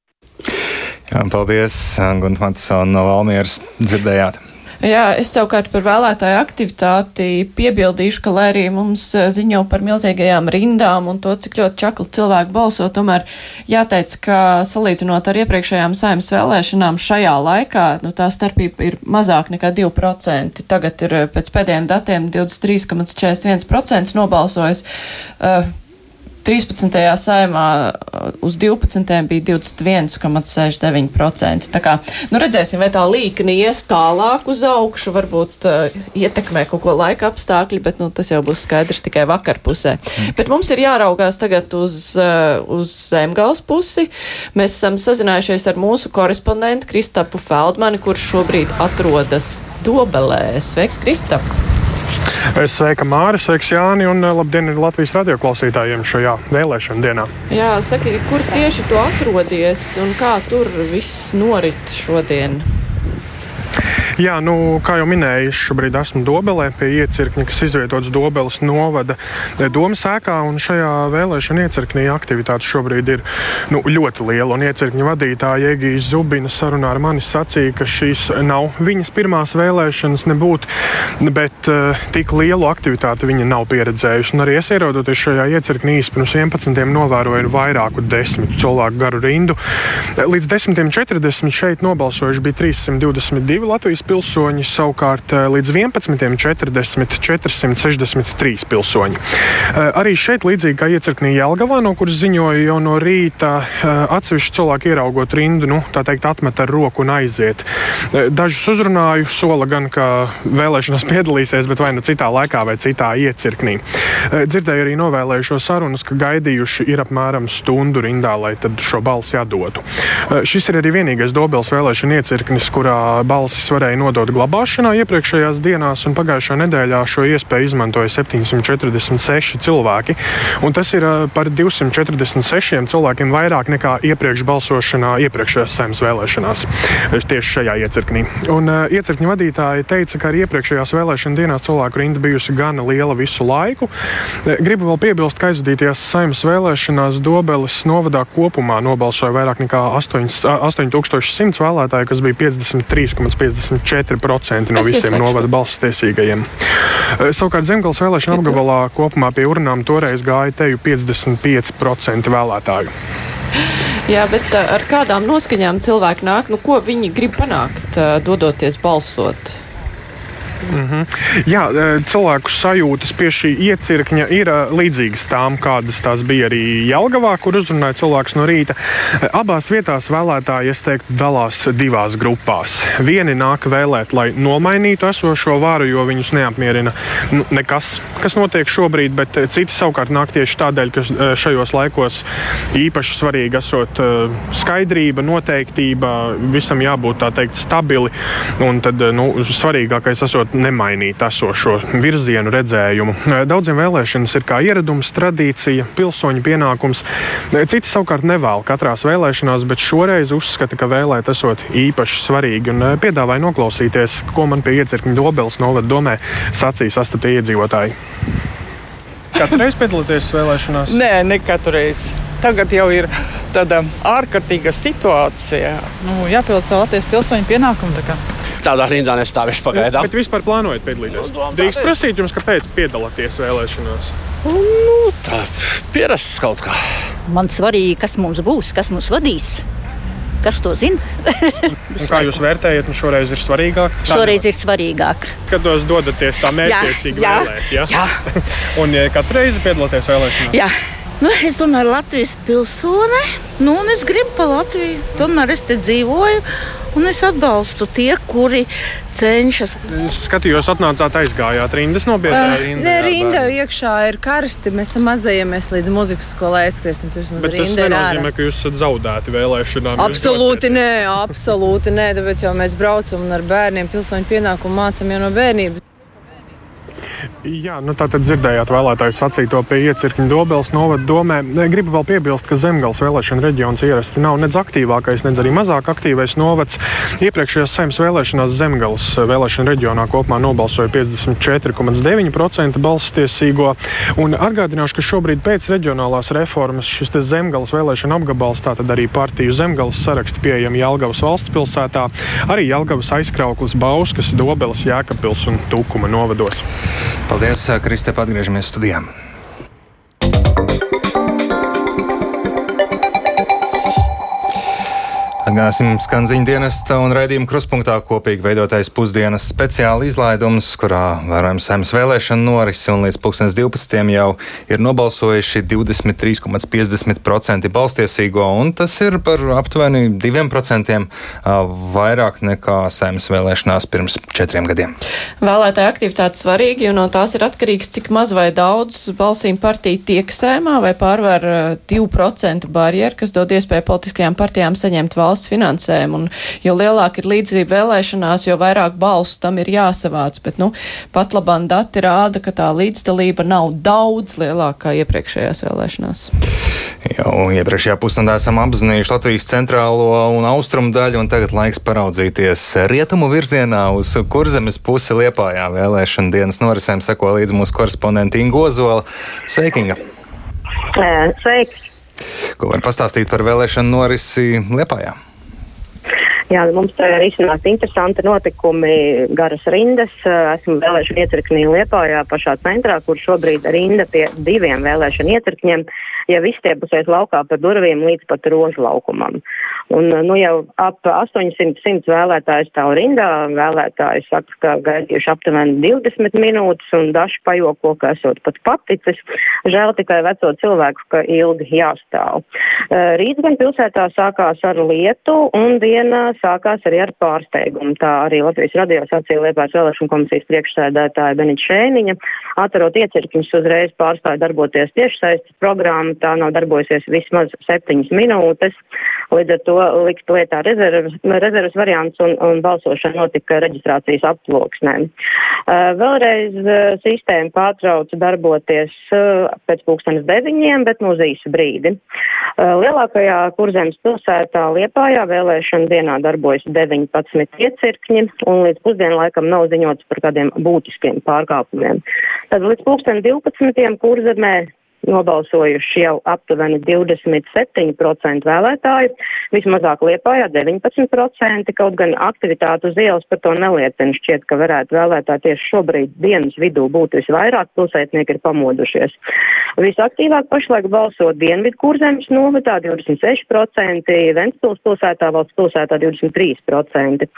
Jā, paldies, Gunta Matisona no Valmieras dzirdējāt. Jā, es savukārt par vēlētāju aktivitāti piebildīšu, ka, lai arī mums eh, ziņo par milzīgajām rindām un to, cik ļoti čakli cilvēki balso, tomēr jāteic, ka salīdzinot ar iepriekšējām saimnes vēlēšanām šajā laikā, nu, tā starpība ir mazāk nekā 2%. Tagad ir eh, pēc pēdējiem datiem 23,41% nobalsojis. Uh, 13. saimā uh, uz 12. bija 21,69%. Tā kā, nu redzēsim, vai tā līkni ies tālāk uz augšu, varbūt uh, ietekmē kaut ko laika apstākļi, bet, nu, tas jau būs skaidrs tikai vakar pusē. Mm. Bet mums ir jāraugās tagad uz, uh, uz zemgals pusi. Mēs esam sazinājušies ar mūsu korespondentu Kristapu Feldmani, kurš šobrīd atrodas Dobelē. Sveiks, Kristap! Es sveiku Māri, sveiks Jāni un eh, labdien Latvijas radioklausītājiem šajā vēlēšana dienā. Jā, saki, kur tieši tu atrodies un kā tur viss norit šodien? Jā, nu, kā jau minēju, es šobrīd esmu Dobelē pie iecirkņa, kas izvietots Dobeles novada domas ēkā. Šajā vēlēšana iecirknī aktivitāte šobrīd ir nu, ļoti liela. Un iecirkņa vadītāja Egijas Zubina sarunā ar mani sacīja, ka šīs nav viņas pirmās vēlēšanas nebūt, bet uh, tik lielu aktivitāti viņa nav pieredzējuši. Un arī es ierodoties šajā iecirknī pirms 11. novēroju vairāku desmitu cilvēku garu rindu. Līdz 10.40 šeit nobalsojuši bija 322 Latvijas pilsoņi, savukārt līdz 11.40 463 pilsoņi. Arī šeit, līdzīgi kā iecirknī Jelgavā, no kuras ziņoja jau no rīta, atsevišķi cilvēki ieraugot rindu, nu, tā teikt, atmet ar roku un aiziet. Dažus uzrunāju, sola gan, ka vēlēšanās piedalīsies, bet vai nu citā laikā vai citā iecirknī. Dzirdēju arī novēlējušo sarunas, ka gaidījuši ir apmēram stundu rindā, lai šo balsi atdotu. Šis ir arī vienīgais Dobels vēlēšana iecirknis, kurā balsis varēja nodot glabāšanā iepriekšējās dienās, un pagājušā nedēļā šo iespēju izmantoja 746 cilvēki. Un tas ir par 246 cilvēkiem vairāk nekā iepriekš balsošanā iepriekšējās saimnes vēlēšanās tieši šajā iecirknī. Un uh, iecirkņa vadītāji teica, ka arī iepriekšējās vēlēšana dienās cilvēku rinda bijusi gana liela visu laiku. Gribu vēl piebilst, ka aizvadītajās saimnes vēlēšanās Dobeles novadā kopumā nobalsoja vairāk nekā 8100 vēlētāju, kas bija 53,54% no visiem novada balss tiesīgajiem. Savukārt Zemgales vēlēšana apgabalā kopumā pie urnām toreiz gāja teju 55% vēlētāju. Jā, bet ar kādām noskaņām cilvēki nāk? Nu, ko viņi grib panākt, dodoties balsot? Mm -hmm. Jā, e, cilvēku sajūtas pie šī iecirkņa ir e, līdzīgas tām, kādas tās bija arī Jelgavā, kur uzrunāja cilvēks no rīta. E, abās vietās vēlētāji, es teiktu, dalās divās grupās. Vieni nāk vēlēt, lai nomainītu esošo varu, jo viņus neapmierina nu, nekas, kas notiek šobrīd, bet citi savukārt nāk tieši tādēļ, ka šajos laikos īpaši svarīgi esot skaidrība, noteiktība, visam jābūt tā teikt stabili, un tad nu, svarīgākais esot varbūt nemainīt esošo virzienu, redzējumu. Daudziem vēlēšanas ir kā ieradums, tradīcija, pilsoņu pienākums. Citi savukārt nevēl katrās vēlēšanās, bet šoreiz uzskata, ka vēlēt esot īpaši svarīgi un piedāvāja noklausīties, ko man pie iecirkņa Dobeles novada domē sacīs astaptie iedzīvotāji. Katru reizi piedalīties vēlēšanās? Nē, ne katru reizi. Tagad jau ir tāda ārkārtīga situācija. Nu, jāpild savu Latvijas pilsoņu pienākumu. Tā tādā rindā nestāvēšu pagaidām. Bet vispār plānojat piedalīties? Nu, Drīkst prasīt jums, kāpēc piedalāties vēlēšanās? Nu, tā pierasts kaut kā. Man svarīgi, kas mums būs, kas mums vadīs. Kas to zina? kā jūs vērtējat, nu šoreiz ir svarīgāk? Šoreiz ir svarīgāk. Kad jūs dodaties tā mērķiecīgi vēlēt, ja? jā. un ja katru reizi piedalāties vēlēšanās? Jā. Nu, es domāju, Latvijas pilsone, nu, un es gribu pa Latviju. Tomēr es te dzīvoju, un es atbalstu tie, kuri cenšas. Es skatījos, atnācāt aizgājāt rindas, nobiedrāt uh, rindu. Nē, rinda iekšā ir karsti. Mēs mazājamies līdz muzikas skolai aizskriesim. Bet tas nenozīmē, ka jūs esat zaudēti vēlēšanām. Absolūti nē, absolūti nē, tāpēc jau mēs braucam un ar bērniem pilsoņu pienākumu mācam jau no bērnības. Jā, nu tā tad dzirdējāt vēlētāju sacīto pie iecirkņa Dobeles novada domē. Gribu vēl piebilst, ka Zemgals vēlēšana reģions ierasti nav nedz aktīvākais, nedz arī mazāk aktīvais novads. Iepriekšējās saimnes vēlēšanās Zemgals vēlēšana reģionā kopumā nobalsoja 54,9% balstiesīgo. Un atgādināšu, ka šobrīd pēc reģionālās reformas šis Zemgals vēlēšana apgabals, tātad arī partiju Zemgals saraksti pieejami Jelgavas valsts pilsētā, arī Jelgavas aizkrauklis Bauskas, Dobeles, Jēkabpils un Tukuma novados. Paldies, Kristē, atgriežamies studijām. Atgādāsim skan ziņu dienesta un raidījuma kruspunktā kopīgi veidotais pusdienas speciāla izlaidums, kurā vērojams saimnes vēlēšana norisi un līdz 2012. jau ir nobalsojuši 23,50% balstiesīgo, un tas ir par aptuveni 2% vairāk nekā saimnes vēlēšanās pirms četriem gadiem. Vēlētāja aktivitāte svarīga, jo no tās ir atkarīgs, cik maz vai daudz balsīm partija tiek sēmā vai pārvar 2% barjeru, kas dod iespēju politiskajām partijām saņemt valsts valsts finansējumu. Un, jo lielāka ir līdzdzība vēlēšanās, jo vairāk balsu tam ir jāsavāc. Bet, nu, pat labāk dati rāda, ka tā līdzdalība nav daudz lielākā iepriekšējās vēlēšanās. Jau iepriekšējā pusstundā esam apzinājuši Latvijas centrālo un austrumu daļu, un tagad laiks paraudzīties rietumu virzienā uz kurzemes pusi Liepājā. Vēlēšana dienas norisēm seko līdz mūsu korespondenti Ingo Ozola. Sveikinga! Sveiki! Ko var pastāstīt par vēlēšanu norisi Liepājā? Jā, mums te ir iznākt interesanti notikumi, garas rindas. Esmu vēlēšana iecirknī Liepājā pašā centrā, kur šobrīd rinda pie diviem vēlēšana iecirkņiem, ja viss tiepusies laukā pa durvīm līdz pat rožu laukumam. Un, nu, jau ap 800 vēlētāju stāv rindā. Vēlētāji saka, ka gaidījuši aptuveni 20 minūtes un daži pajoko, ka esot pat paticis. Žēl tikai veco cilvēku, ka ilgi jāstāv. Uh, Rīt gan pilsētā sākās ar lietu un diena sākās arī ar pārsteigumu. Tā arī Latvijas radio sacīja Liepājas vēlēšana komisijas priekšsēdētāja Benita Šēniņa. Atcerot iecirkņus uzreiz pārstāja darboties tiešsaistes programma. Tā nav darbojusies vismaz septiņas minūtes. Līdz ar to likt lietā rezervas, rezervas variants un, un balsošana notika reģistrācijas aploksnē. Uh, vēlreiz sistēma pārtrauca darboties pēc pulkstenes deviņiem, bet no īsu brīdi. Lielākajā kurzemes pilsētā Liepājā vēlēšana dienā darbojas 19 iecirkņi un līdz pusdienlaikam nav ziņots par kādiem būtiskiem pārkāpumiem. Tad līdz pulksten 12. kurzemē nobalsojuši jau aptuveni 27% vēlētāju, vismazāk Liepājā 19%, kaut gan aktivitāte uz ielas par to neliecina. Šķiet, ka varētu vēlētāji tieši šobrīd dienas vidū būt visvairāk, pilsētnieki ir pamodušies. Visaktīvāk pašlaik balso Dienvidu kurzemes novadā 26%, Ventspils pilsētā, valsts pilsētā 23%.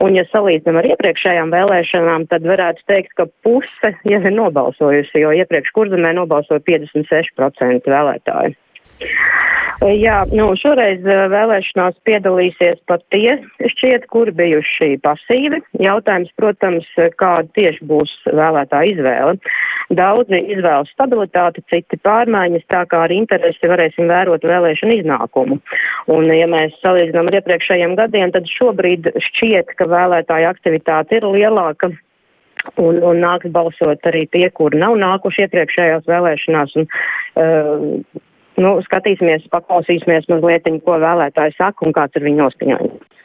Un, ja salīdzinām ar iepriekšējām vēlēšanām, tad varētu teikt, ka puse jau ir nobalsojusi, jo iepriekš kurzemē nobalsoja 50 6% vēlētāju. Jā, nu, šoreiz vēlēšanās piedalīsies pat tie šķiet, kuri bijuši pasīvi. Jautājums, protams, kāda tieši būs vēlētā izvēle. Daudzi izvēlas stabilitāti, citi pārmaiņas, tā kā ar interesi varēsim vērot vēlēšanu iznākumu. Un, ja mēs salīdzinām ar iepriekšējiem gadiem, tad šobrīd šķiet, ka vēlētāja aktivitāte ir lielāka Un, un nāks balsot arī tie, kuri nav nākuši iepriekšējās vēlēšanās. Un, uh, nu, skatīsimies, paklausīsimies mazliet, ko vēlētāji saka un kāds ir viņu noskaņojums.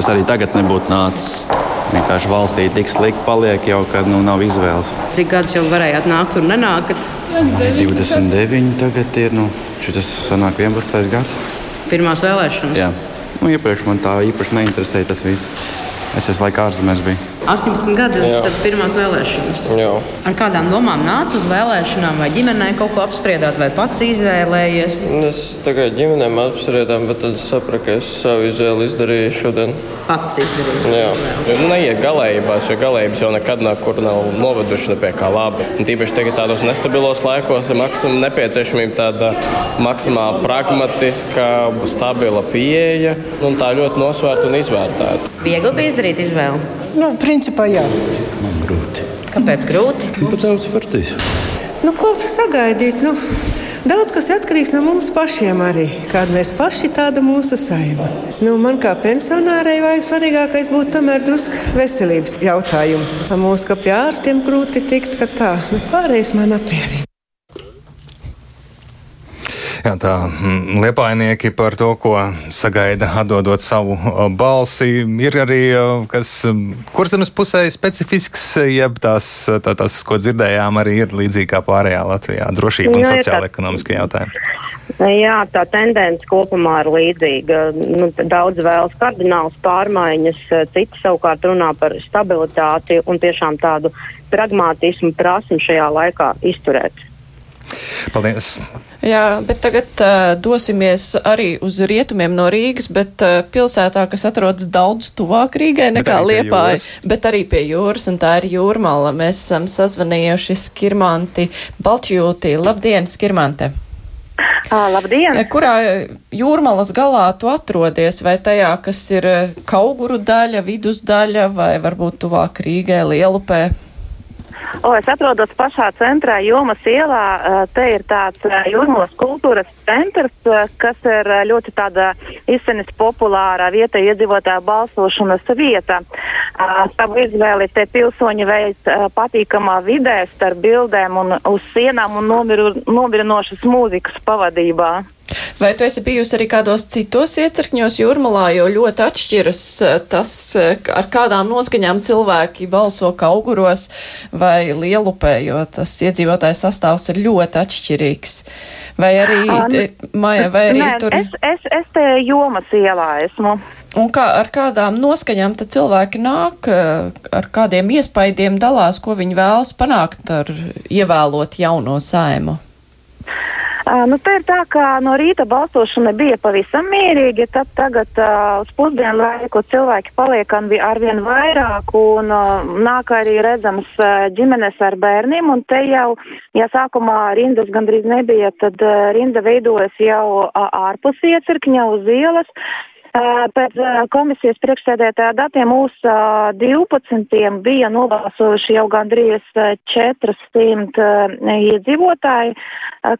Es arī tagad nebūtu nācis. Vienkārši valstī tik slikti paliek, jau kad nu, nav izvēles. Cik gadus jau varējāt nākt un nenākat? 29 tagad ir. Nu, šis sanāk 11. gads. Pirmās vēlēšanas? Jā. Nu, iepriekš man tā īpaši neinteresēja tas viss. Es esmu laikā ārzemēs bijis. 18 gadi, Jā. tad pirmās vēlēšanas. Jā. Ar kādām domām nāca uz vēlēšanām, vai ģimenē kaut ko apspriedāt, vai pats izvēlējies? Es tikai ģimenēm apspriedām, bet tad sapratu, ka es savu izvēli izdarīju šodien. Pats izdarījis. Jā, jo neiet galējībās, jo galējības jau nekad nekur nav noveduši ne pie kā labi. Un tīpaši tagad tādos nestabilos laikos ir maksimum nepieciešamība tāda maksimāli pragmatiska, stabila pieeja un tā ļoti nosvērta un izvērtēta. Viegli bija izdarīt izvēli? Nu, principā jā. Man grūti. Kāpēc grūti? Nu, pat daudz partijas. Nu, ko sagaidīt? Nu, daudz kas atkarīgs no mums pašiem arī. Kāda mēs paši tāda mūsu saima. Nu, man kā pensionārai vai svarīgākais būtu tomēr drusku veselības jautājums. Mums kā pie ārstiem grūti tikt, ka tā, bet pārējais man apmierina. Jā, tā mm, liepainieki par to, ko sagaida atdodot savu balsi, ir arī kas kurzemes pusē specifisks, jeb tās, tā, tas, ko dzirdējām, arī ir līdzīgi kā pārējā Latvijā - drošība un sociāla ekonomiskie jautājumi. Jā, tā tendence kopumā ir līdzīga. Nu, daudz vēlas kardināls pārmaiņas, citi savukārt runā par stabilitāti un tiešām tādu pragmātismu prasmu šajā laikā izturēt. Paldies! Jā, bet tagad uh, dosimies arī uz rietumiem no Rīgas, bet uh, pilsētā, kas atrodas daudz tuvāk Rīgai nekā Liepāja, bet arī pie jūras, un tā ir jūrmala. Mēs esam sazvanījuši Skirmanti Balčjūtī. Labdien, Skirmante! Uh, labdien! Kurā jūrmalas galā tu atrodies? Vai tajā, kas ir kauguru daļa, vidusdaļa, vai varbūt tuvāk Rīgai, Lielupē? O, es atrodos pašā centrā, Jomas ielā. Te ir tāds jūrmos kultūras centrs, kas ir ļoti tāda izsenis populāra vieta, iedzīvotāja balsošanas vieta. Savu izvēli te pilsoņi veids patīkamā vidē starp bildēm un uz sienām un nomiru, nomirinošas mūzikas pavadībā. Vai tu esi bijusi arī kādos citos iecirkņos jūrmalā, jo ļoti atšķiras eh, tas, eh, ar kādām noskaņām cilvēki balso kauguros vai lielupē, jo tas iedzīvotājs sastāvs ir ļoti atšķirīgs. Vai arī, te, Maja, vai arī Nē, tur? Es, es, es te jomas ielā esmu. Un kā, ar kādām noskaņām tad cilvēki nāk, eh, ar kādiem iespaidiem dalās, ko viņi vēlas panākt ar ievēlot jauno saimu? Uh, nu, tā ir tā, ka no rīta balsošana bija pavisam mierīga, tad tagad uh, uz pusdienu laiku cilvēki paliek arvien vairāk un uh, nāk arī redzamas uh, ģimenes ar bērniem, un te jau, ja sākumā rindas gandrīz nebija, tad uh, rinda veidojas jau uh, ārpus iecirkņa uz ielas. Pēc komisijas priekšsēdētāja datiem mūs 12 bija nobalsojuši jau gandrīz 400 iedzīvotāji,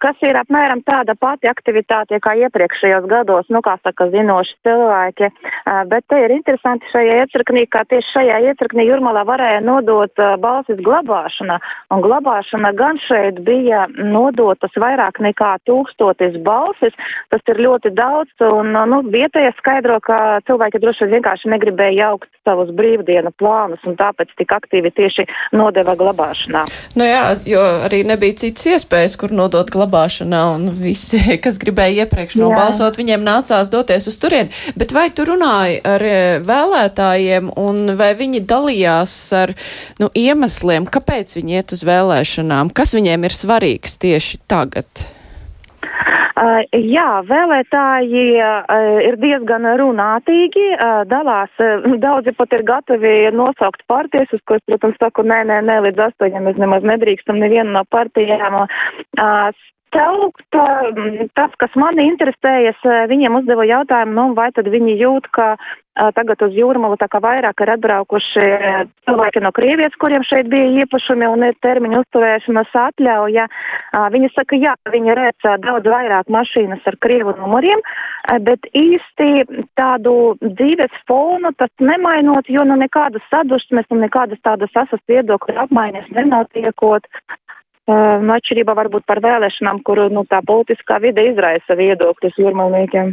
kas ir apmēram tāda pati aktivitāte kā iepriekšējos gados, nu kā saka zinoši cilvēki. Bet te ir interesanti šajā iecirknī, ka tieši šajā iecirknī Jurmalā varēja nodot balsis glabāšana, un glabāšana gan šeit bija nodotas vairāk nekā tūkstotis balsis, tas ir ļoti daudz, un nu, vietējais skaidrs skaidro, ka cilvēki droši vien vienkārši negribēja jaukt savus brīvdienu plānus un tāpēc tik aktīvi tieši nodeva glabāšanā. Nu jā, jo arī nebija citas iespējas, kur nodot glabāšanā un visi, kas gribēja iepriekš nobalsot, viņiem nācās doties uz turieni. Bet vai tu runāji ar e, vēlētājiem un vai viņi dalījās ar nu, iemesliem, kāpēc viņi iet uz vēlēšanām, kas viņiem ir svarīgs tieši tagad? Uh, jā, vēlētāji uh, ir diezgan runātīgi, uh, dalās, daudzi pat ir gatavi nosaukt partijas, uz ko es, protams, saku, nē, nē, nē, līdz astoņiem mēs nemaz nedrīkstam nevienu no partijām. Uh, Saukt, tas, kas mani interesējas, viņiem uzdeva jautājumu, nu, vai tad viņi jūt, ka tagad uz jūrmalu tā kā vairāk ir atbraukuši cilvēki no Krievijas, kuriem šeit bija īpašumi un ir termiņu uzturēšanas atļauja. Viņi saka, jā, viņi redz daudz vairāk mašīnas ar Krievu numuriem, bet īsti tādu dzīves fonu tas nemainot, jo nu nekādas sadursmes un nekādas tādas asas viedokļu apmaiņas nenotiekot. Nu, atšķirībā varbūt par vēlēšanām, kur nu, tā politiskā vide izraisa viedokļus jūrmalniekiem.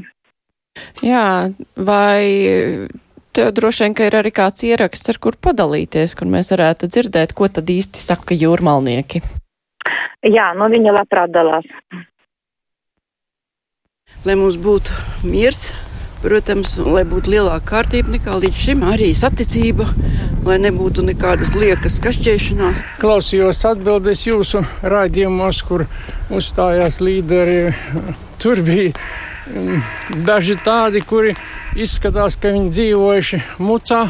Jā, vai tev droši vien, ka ir arī kāds ieraksts, ar kur padalīties, kur mēs varētu dzirdēt, ko tad īsti saka jūrmalnieki? Jā, nu viņa labprāt dalās. Lai mums būtu miers, protams, lai būtu lielāka kārtība nekā līdz šim, arī saticība, lai nebūtu nekādas liekas kašķēšanās. Klausījos atbildes jūsu raidījumos, kur uzstājās līderi. Tur bija mm, daži tādi, kuri izskatās, ka viņi dzīvojuši mucā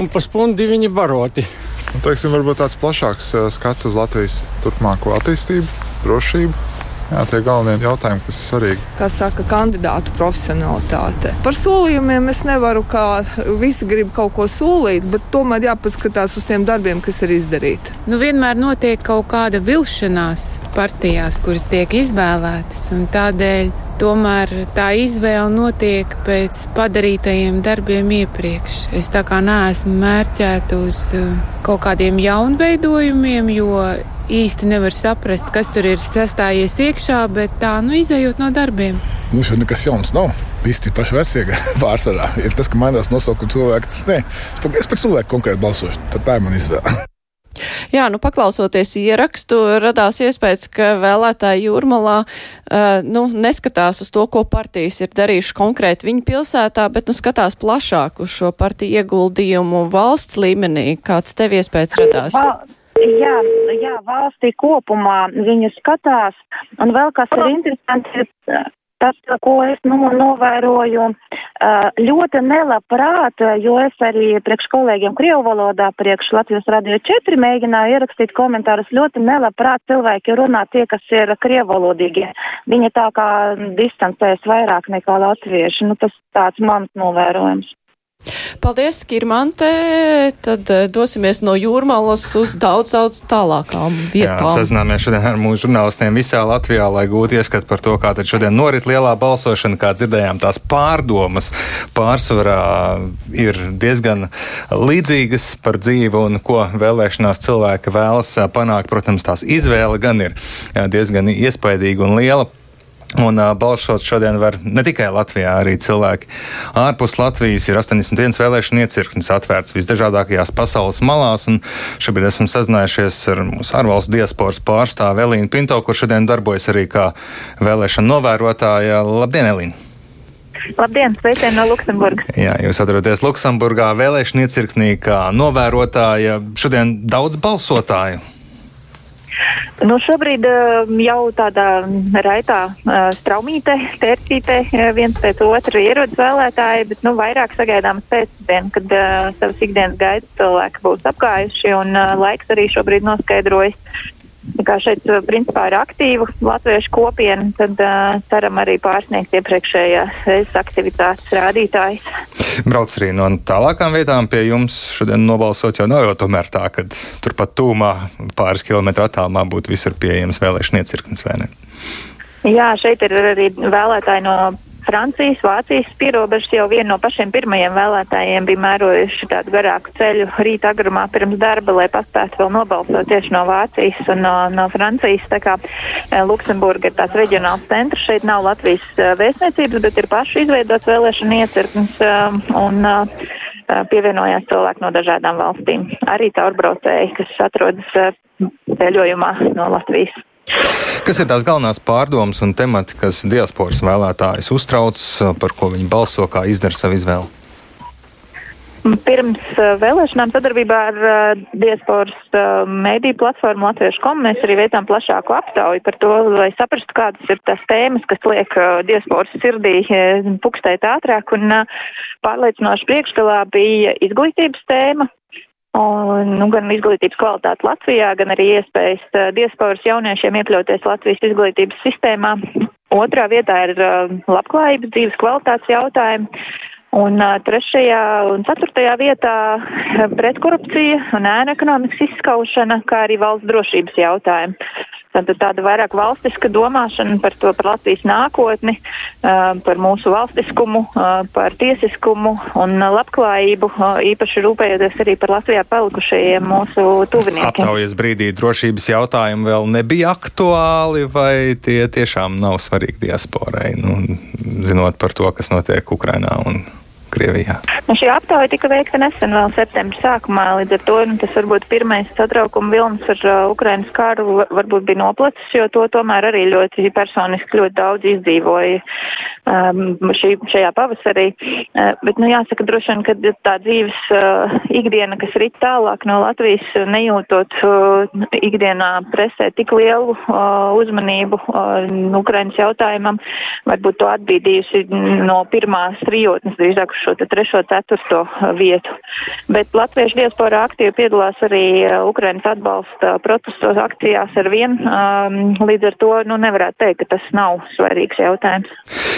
un pa spundi viņi baroti. Un, teiksim, varbūt tāds plašāks eh, skats uz Latvijas turpmāko attīstību, drošību Jā, tie galvenie jautājumi, kas ir svarīgi. Kā saka, kandidātu profesionalitāte. Par solījumiem es nevaru, kā visi grib kaut ko solīt, bet tomēr jāpaskatās uz tiem darbiem, kas ir izdarīti. Nu, vienmēr notiek kaut kāda vilšanās partijās, kuras tiek izvēlētas, un tādēļ tomēr tā izvēle notiek pēc padarītajiem darbiem iepriekš. Es tā kā neesmu mērķēta uz uh, kaut kādiem jaunveidojumiem, jo īsti nevar saprast, kas tur ir sastājies iekšā, bet tā, nu, izējot no darbiem. Mums jau nekas jauns nav. Visi ir paši vecie pārsvarā. Ir tas, ka mainās nosaukuma cilvēki. Tas nē, es par cilvēku konkrēti balsošu. Tad tā ir mana izvēle. Jā, nu paklausoties ierakstu, radās iespējas, ka vēlētāji jūrmalā uh, nu, neskatās uz to, ko partijas ir darījuši konkrēti viņa pilsētā, bet nu, skatās plašāk uz šo partiju ieguldījumu valsts līmenī. Kāds tev iespējas radās? Jā, jā, valstī kopumā viņu skatās, un vēl kas ir interesanti, ir tas, ko es nu, novēroju ļoti nelabprāt, jo es arī priekš kolēģiem Krievu valodā, priekš Latvijas radio 4 mēģināju ierakstīt komentārus, ļoti nelabprāt cilvēki runā tie, kas ir Krievu valodīgie. Viņi tā kā distancēs vairāk nekā latvieši. Nu, tas tāds mans novērojums. Paldies, Kirmante. Tad uh, dosimies no jūrmalas uz daudz, daudz tālākām vietām. Jā, sazināmies šodien ar mūsu žurnālistiem visā Latvijā, lai gūtu ieskatu par to, kā tad šodien norit lielā balsošana, kā dzirdējām tās pārdomas pārsvarā ir diezgan līdzīgas par dzīvi un ko vēlēšanās cilvēki vēlas panākt. Protams, tās izvēle gan ir diezgan iespaidīga un liela. Un uh, balsot šodien var ne tikai Latvijā, arī cilvēki ārpus Latvijas. Ir 81 vēlēšana iecirknis atvērts visdažādākajās pasaules malās. Šobrīd esam sazinājušies ar mūsu ārvalstu diasporas pārstāvu Elīnu Pinto, kur šodien darbojas arī kā vēlēšana novērotāja. Labdien, Elīna! Labdien, sveicieni no Luksemburgas. Jā, jūs atrodaties Luksemburgā vēlēšana iecirknī kā novērotāja. Šodien daudz balsotāju. Nu, šobrīd uh, jau tādā raitā uh, straumīte, tērcīte, uh, viens pēc otra ierodas vēlētāji, bet nu, vairāk sagaidām pēcdienu, kad uh, savas ikdienas gaidas cilvēki būs apgājuši un uh, laiks arī šobrīd noskaidrojas. Šeit principā ir aktīva latviešu kopiena, tad uh, ceram arī pārsniegt iepriekšējās reizes aktivitātes rādītājus. Brauc arī no tālākām vietām pie jums šodien nobalsot, jo nav jau tomēr tā, ka turpat tūmā pāris kilometru attālumā būtu visur pieejams vēlēšana iecirknis vai ne? Jā, šeit ir arī vēlētāji no Francijas, Vācijas pierobežas jau viena no pašiem pirmajiem vēlētājiem bija mērojuši tādu garāku ceļu rīta agrumā pirms darba, lai paspētu vēl nobalsot tieši no Vācijas un no, no Francijas. Tā kā e, Luksemburga ir tāds reģionāls centrs, šeit nav Latvijas e, vēstniecības, bet ir paši izveidots vēlēšana iecirknis e, un pievienojās cilvēki no dažādām valstīm. Arī caurbraucēji, kas atrodas ceļojumā no Latvijas. Kas ir tās galvenās pārdomas un temati, kas diasporas vēlētājus uztrauc, par ko viņi balso, kā izdara savu izvēli? Pirms uh, vēlēšanām sadarbībā ar uh, diasporas uh, mēdīju platformu Latviešu komu mēs arī veicām plašāku aptauju par to, lai saprastu, kādas ir tās tēmas, kas liek diasporas sirdī pukstēt ātrāk. Un pārliecinoši priekšgalā bija izglītības tēma, Un, nu, gan izglītības kvalitāte Latvijā, gan arī iespējas uh, diasporas jauniešiem iekļauties Latvijas izglītības sistēmā. Otrā vietā ir uh, labklājības dzīves kvalitātes jautājumi. Un uh, trešajā un ceturtajā vietā pretkorupcija un ēna ekonomikas izskaušana, kā arī valsts drošības jautājumi. Tātad tāda vairāk valstiska domāšana par to, par Latvijas nākotni, par mūsu valstiskumu, par tiesiskumu un labklājību, īpaši rūpējoties arī par Latvijā palikušajiem mūsu tuviniekiem. Aptaujas brīdī drošības jautājumi vēl nebija aktuāli, vai tie tiešām nav svarīgi diasporai, nu, zinot par to, kas notiek Ukrainā un Krievijā? Nu, šī aptauja tika veikta nesen, vēl septembra sākumā. Līdz ar to nu, tas varbūt pirmais satraukuma vilnis ar uh, Ukrainas kāru varbūt bija noplacis, jo to tomēr arī ļoti personiski ļoti daudz izdzīvoja um, šī, šajā pavasarī. Uh, bet, nu, jāsaka, droši vien, ka tā dzīves uh, ikdiena, kas rit tālāk no Latvijas, nejūtot uh, ikdienā presē tik lielu uh, uzmanību uh, Ukrainas jautājumam, varbūt to atbīdījusi no pirmās trijotnes drīzāk uz šo trešo, ceturto uh, vietu. Bet latviešu diaspora aktīvi piedalās arī uh, Ukrainas atbalsta protestos akcijās ar vien. Um, līdz ar to nu, nevarētu teikt, ka tas nav svarīgs jautājums.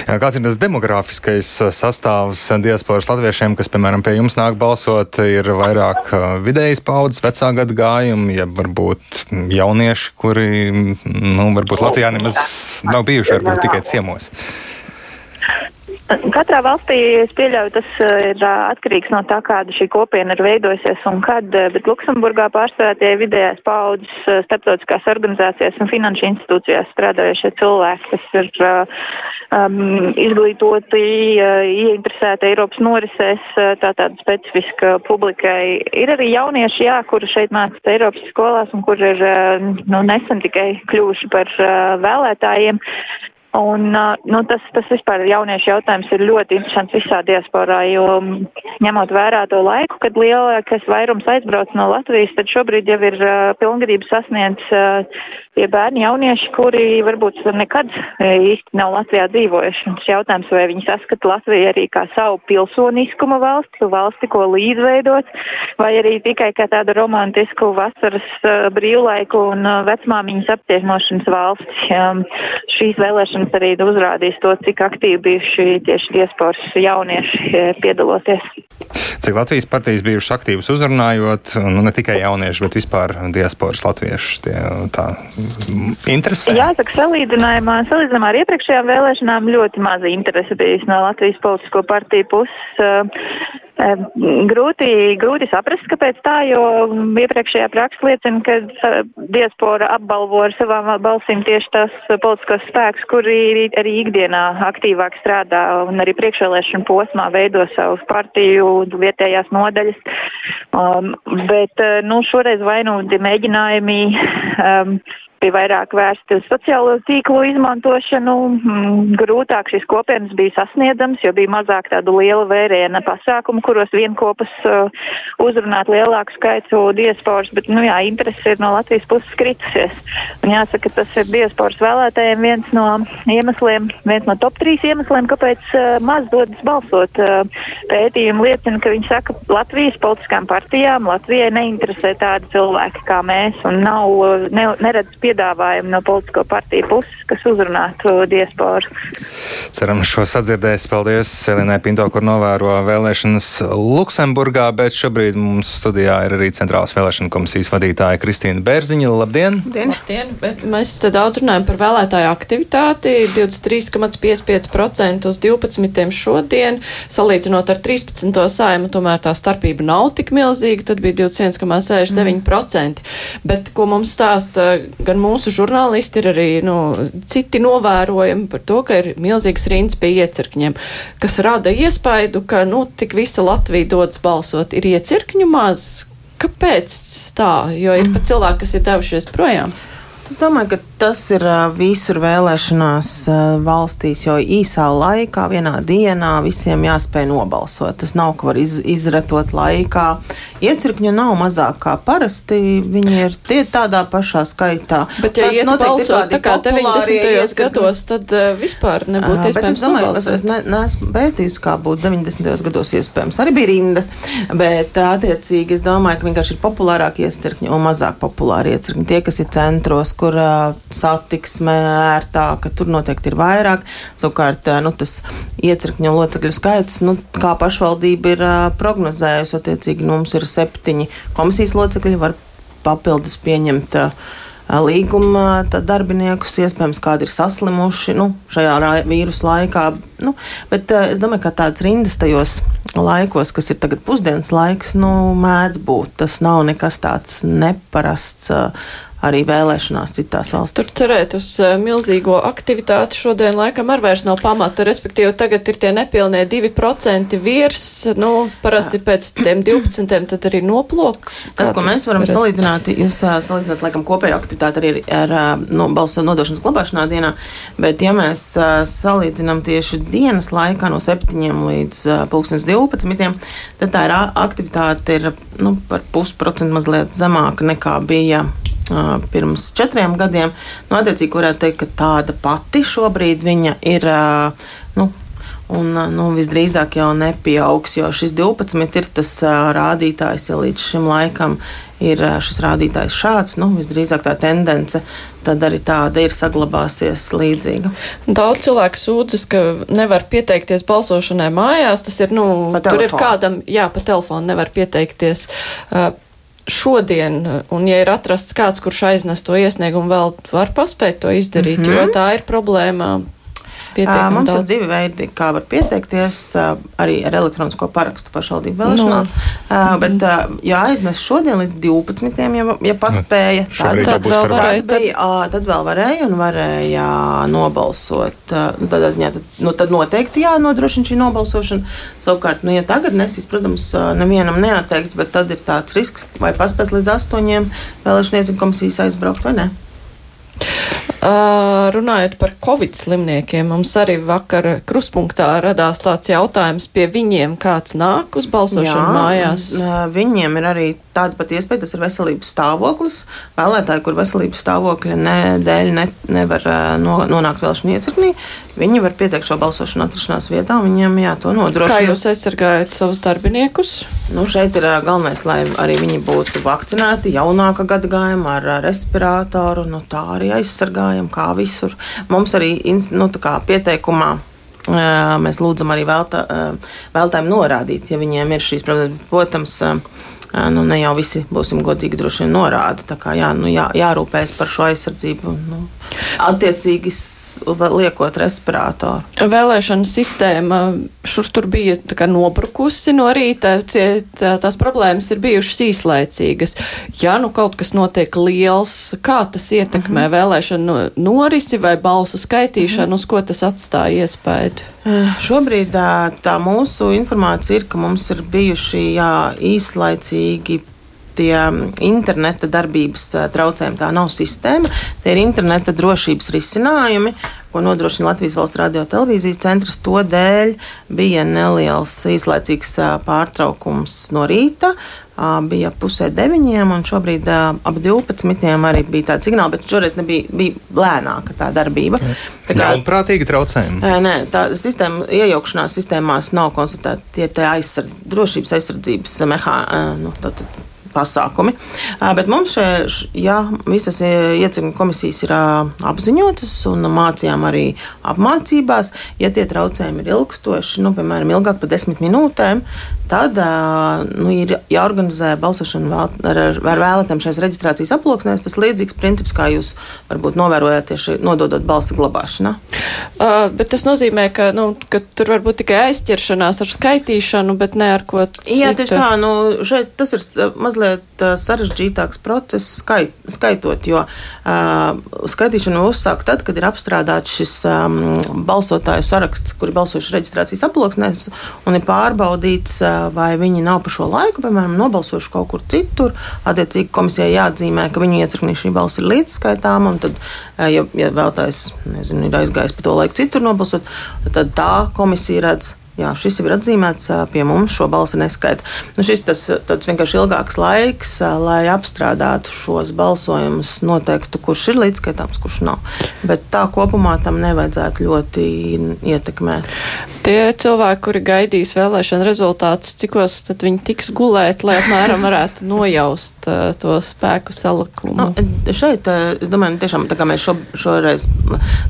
Kāds ir tas demogrāfiskais uh, sastāvs diasporas latviešiem, kas, piemēram, pie jums nāk balsot, ir vairāk vidējas paudzes, vecā gada gājumi, ja varbūt jaunieši, kuri, nu, varbūt Latvijā nemaz nav bijuši, varbūt tikai ciemos? Katrā valstī es pieļauju, tas eh, ir atkarīgs no tā, kāda šī kopiena ir veidojusies un kad, eh, bet Luksemburgā pārstāvā tie vidējās paudzes eh, starptautiskās organizācijas un finanšu institūcijās strādājušie cilvēki, kas ir um, izglītoti, ieinteresēti Eiropas norisēs, tā tāda specifiska publikai. Ir arī jaunieši, jā, kuri šeit mācās Eiropas skolās un kuri ir nu, nesen tikai kļuvuši par vēlētājiem. Un, nu, tas, tas vispār jauniešu jautājums ir ļoti interesants visā diasporā, jo ņemot vērā to laiku, kad lielākais vairums aizbrauc no Latvijas, tad šobrīd jau ir pilngadību sasniedz tie bērni jaunieši, kuri varbūt nekad īsti nav Latvijā dzīvojuši. Tas jautājums, vai viņi saskata Latviju arī kā savu pilsoniskuma valsti, valsti, ko līdzveidot, vai arī tikai kā tādu romantisku vasaras uh, brīvlaiku un uh, vecmāmiņas apciešmošanas valsti. Šīs vēlēšanas arī uzrādīs to, cik aktīvi bijuši tieši diasporas jaunieši piedaloties. Cik Latvijas partijas bijušas aktīvas uzrunājot, nu ne tikai jaunieši, bet vispār diasporas latvieši tie tā interesē? Jāsaka, salīdzinājumā, salīdzinājumā ar iepriekšējām vēlēšanām ļoti maza interese bijusi no Latvijas politisko partiju puses. Grūti, grūti saprast, kāpēc tā, jo iepriekšējā praksa liecina, ka diaspora apbalvo ar savām balsīm tieši tās politiskos spēks, kuri arī ikdienā aktīvāk strādā un arī priekšvēlēšana posmā veido savu partiju vietējās nodaļas. Um, bet, nu, šoreiz vai nu mēģinājumi um, bija vairāk vērsti uz sociālo tīklu izmantošanu. Mm, grūtāk šīs kopienas bija sasniedzams, jo bija mazāk tādu lielu vērienu pasākumu, kuros vienkopas uh, uzrunāt lielāku skaitu diasporas, bet, nu jā, interesi ir no Latvijas puses kritusies. Un jāsaka, tas ir diasporas vēlētājiem viens no iemesliem, viens no top trīs iemesliem, kāpēc uh, maz dodas balsot. Uh, pētījumi liecina, ka viņi saka, Latvijas politiskām partijām Latvijai neinteresē tādi cilvēki kā mēs un nav, ne, neredz piedāvājumu no politisko partiju puses, kas uzrunātu diasporu. Ceram, šo sadzirdēs. Paldies Elinai Pinto, kur novēro vēlēšanas Luksemburgā, bet šobrīd mums studijā ir arī Centrālās vēlēšana komisijas vadītāja Kristīna Bērziņa. Labdien! Labdien! Labdien. Bet mēs te daudz runājam par vēlētāju aktivitāti. 23,55% uz 12. šodien, salīdzinot ar 13. saimu, tomēr tā starpība nav tik milzīga, tad bija 21,69%. Mm. Bet, ko mums stāsta gan mūsu žurnālisti, ir arī nu, citi novērojumi par to, ka ir milzīgs rinds pie iecirkņiem, kas rada iespaidu, ka, nu, tik visa Latvija dodas balsot. Ir iecirkņu maz. Kāpēc tā? Jo ir pat cilvēki, kas ir devušies projām. Es domāju, ka tas ir visur vēlēšanās valstīs, jo īsā laikā, vienā dienā visiem jāspēj nobalsot. Tas nav, ka var iz, izratot laikā. Iecirkņu nav mazāk kā parasti, viņi ir tie tādā pašā skaitā. Bet, ja iet balsot tā kā 90. gados, tad vispār nebūtu iespējams es domāju, nobalsot. Es ne, neesmu pētījusi, kā būtu 90. gados iespējams. Arī bija rindas, bet attiecīgi es domāju, ka vienkārši ir populārākie iecirkņi un mazāk populāri iecirkņi. Tie, kas ir centros, kur satiksme ērtāka, tur noteikti ir vairāk. Savukārt, nu, tas iecirkņu locekļu skaits, nu, kā pašvaldība ir prognozējusi, attiecīgi nu, mums ir septiņi komisijas locekļi, var papildus pieņemt. Līguma darbiniekus, iespējams, kādi ir saslimuši nu, šajā vīrusu laikā. Nu, bet es domāju, ka tāds rindas tajos laikos, kas ir tagad pusdienas laiks, nu, mēdz būt. Tas nav nekas tāds neparasts arī vēlēšanās citās valstīs. Tur cerēt uz uh, milzīgo aktivitāti šodien laikam ar vairs nav pamata, respektīvi tagad ir tie nepilnie 2% virs, nu, parasti pēc tiem 12 tad arī noplok. Tas, ko mēs varam parasti? salīdzināt, jūs uh, salīdzināt laikam kopēju aktivitāti arī ar, ar no, balsu nodošanas glabāšanā dienā, bet ja mēs salīdzinām tieši dienas laikā no 7 līdz uh, 12, tad tā ir aktivitāte ir nu, par pusprocentu mazliet zemāka nekā bija pirms četriem gadiem. Nu, attiecīgi, varētu teikt, ka tāda pati šobrīd viņa ir. Nu, Un, nu, visdrīzāk jau nepieaugs, jo šis 12 ir tas rādītājs, ja līdz šim laikam ir šis rādītājs šāds. Nu, visdrīzāk tā tendence tad arī tāda ir saglabāsies līdzīga. Daudz cilvēku sūdzas, ka nevar pieteikties balsošanai mājās. Tas ir, nu, tur ir kādam, jā, pa telefonu nevar pieteikties. Uh, šodien, un ja ir atrasts kāds, kurš aiznes to iesniegumu, vēl var paspēt to izdarīt, mm -hmm. jo tā ir problēma pietiekami Mums daudz. ir divi veidi, kā var pieteikties. Arī ar elektronisko parakstu pašvaldību vēlēšanām. No. Bet, ja aiznes šodien līdz 12. ja, ja paspēja, tad, tad, vēl varēja, tad, bija, tad vēl varēja un varēja nobalsot. Nu, tādā ziņā tad, nu, tad noteikti jānodrošina šī nobalsošana. Savukārt, nu, ja tagad nesīs, protams, nevienam neatteikts, bet tad ir tāds risks, vai paspēs līdz astoņiem vēlēšaniecības komisijas aizbraukt vai ne. Uh, runājot par covid slimniekiem, mums arī vakar kruspunktā radās tāds jautājums pie viņiem, kāds nāk uz balsošanu Jā, mājās. Viņiem ir arī tāda pat iespēja, tas ir veselības stāvoklis. Vēlētāji, kur veselības stāvokļa ne, dēļ ne, nevar no, nonākt vēlēšanu iecirknī, viņi var pieteikt šo balsošanu atrašanās vietā, un viņiem jā, to nodrošina. Kā jūs aizsargājat savus darbiniekus? Nu, šeit ir galvenais, lai arī viņi būtu vakcinēti jaunāka gadagājuma ar respirātoru, nu tā arī aizsargājot strādājam, kā visur. Mums arī nu, pieteikumā mēs lūdzam arī vēlta, vēltājiem norādīt, ja viņiem ir šīs. Protams, nu, ne jau visi būsim godīgi droši vien norāda. Tā kā jā, nu, jā, jārūpējas par šo aizsardzību. Nu, attiecīgi liekot respirātoru. Vēlēšana sistēma šur tur bija nobrukusi no rīta. Tie, tā, tās problēmas ir bijušas īslaicīgas. Ja nu kaut kas notiek liels, kā tas ietekmē mhm. -huh. vēlēšanu norisi vai balsu skaitīšanu, uh -huh. uz ko tas atstāja iespēju? Šobrīd tā mūsu informācija ir, ka mums ir bijuši jā, īslaicīgi tie interneta darbības traucējumi. Tā nav sistēma, tie ir interneta drošības risinājumi, ko nodrošina Latvijas valsts radio televīzijas centrs. To dēļ bija neliels īslaicīgs pārtraukums no rīta bija pusē deviņiem, un šobrīd ap 12. arī bija tāds signāls, bet šoreiz nebija, bija lēnāka tā darbība. Tā kā prātīgi traucējumi. Nē, tā sistēma, iejaukšanās sistēmās nav konstatēta tie aizsardz, drošības aizsardzības mehānismi. Nu, pasākumi. Bet mums šeit, ja visas iecirkņu komisijas ir apziņotas un mācījām arī apmācībās, ja tie traucējumi ir ilgstoši, nu, piemēram, ilgāk par desmit minūtēm, tad nu, ir jāorganizē balsošana vēl, ar, ar vēlētājiem šais reģistrācijas aploksnēs. Tas līdzīgs princips, kā jūs varbūt novērojat tieši nododot balsu glabāšanā. Uh, bet tas nozīmē, ka, nu, ka tur var būt tikai aizķeršanās ar skaitīšanu, bet ne ar ko citu. Jā, tieši tā. Nu, šeit tas ir mazliet sarežģītāks process skait, skaitot, jo uh, skaitīšanu uzsāk tad, kad ir apstrādāts šis um, balsotāju saraksts, kuri balsojuši reģistrācijas aploksnēs un ir pārbaudīts. Uh, vai viņi nav pa šo laiku, piemēram, nobalsojuši kaut kur citur. Attiecīgi komisijai jāatzīmē, ka viņu iecirknī šī balss ir līdzskaitāma, un tad, ja, ja vēlētājs nezinu, ir aizgājis pa to laiku citur nobalsot, tad tā komisija redz jā, šis jau ir atzīmēts pie mums, šo balsi neskaita. Nu, šis tas tāds vienkārši ilgāks laiks, lai apstrādātu šos balsojumus, noteiktu, kurš ir līdzskaitāms, kurš nav. Bet tā kopumā tam nevajadzētu ļoti ietekmēt. Tie cilvēki, kuri gaidīs vēlēšanu rezultātus, cikos tad viņi tiks gulēt, lai apmēram varētu nojaust to spēku salikumu? Nu, šeit, es domāju, nu, tiešām tā kā mēs šo, šoreiz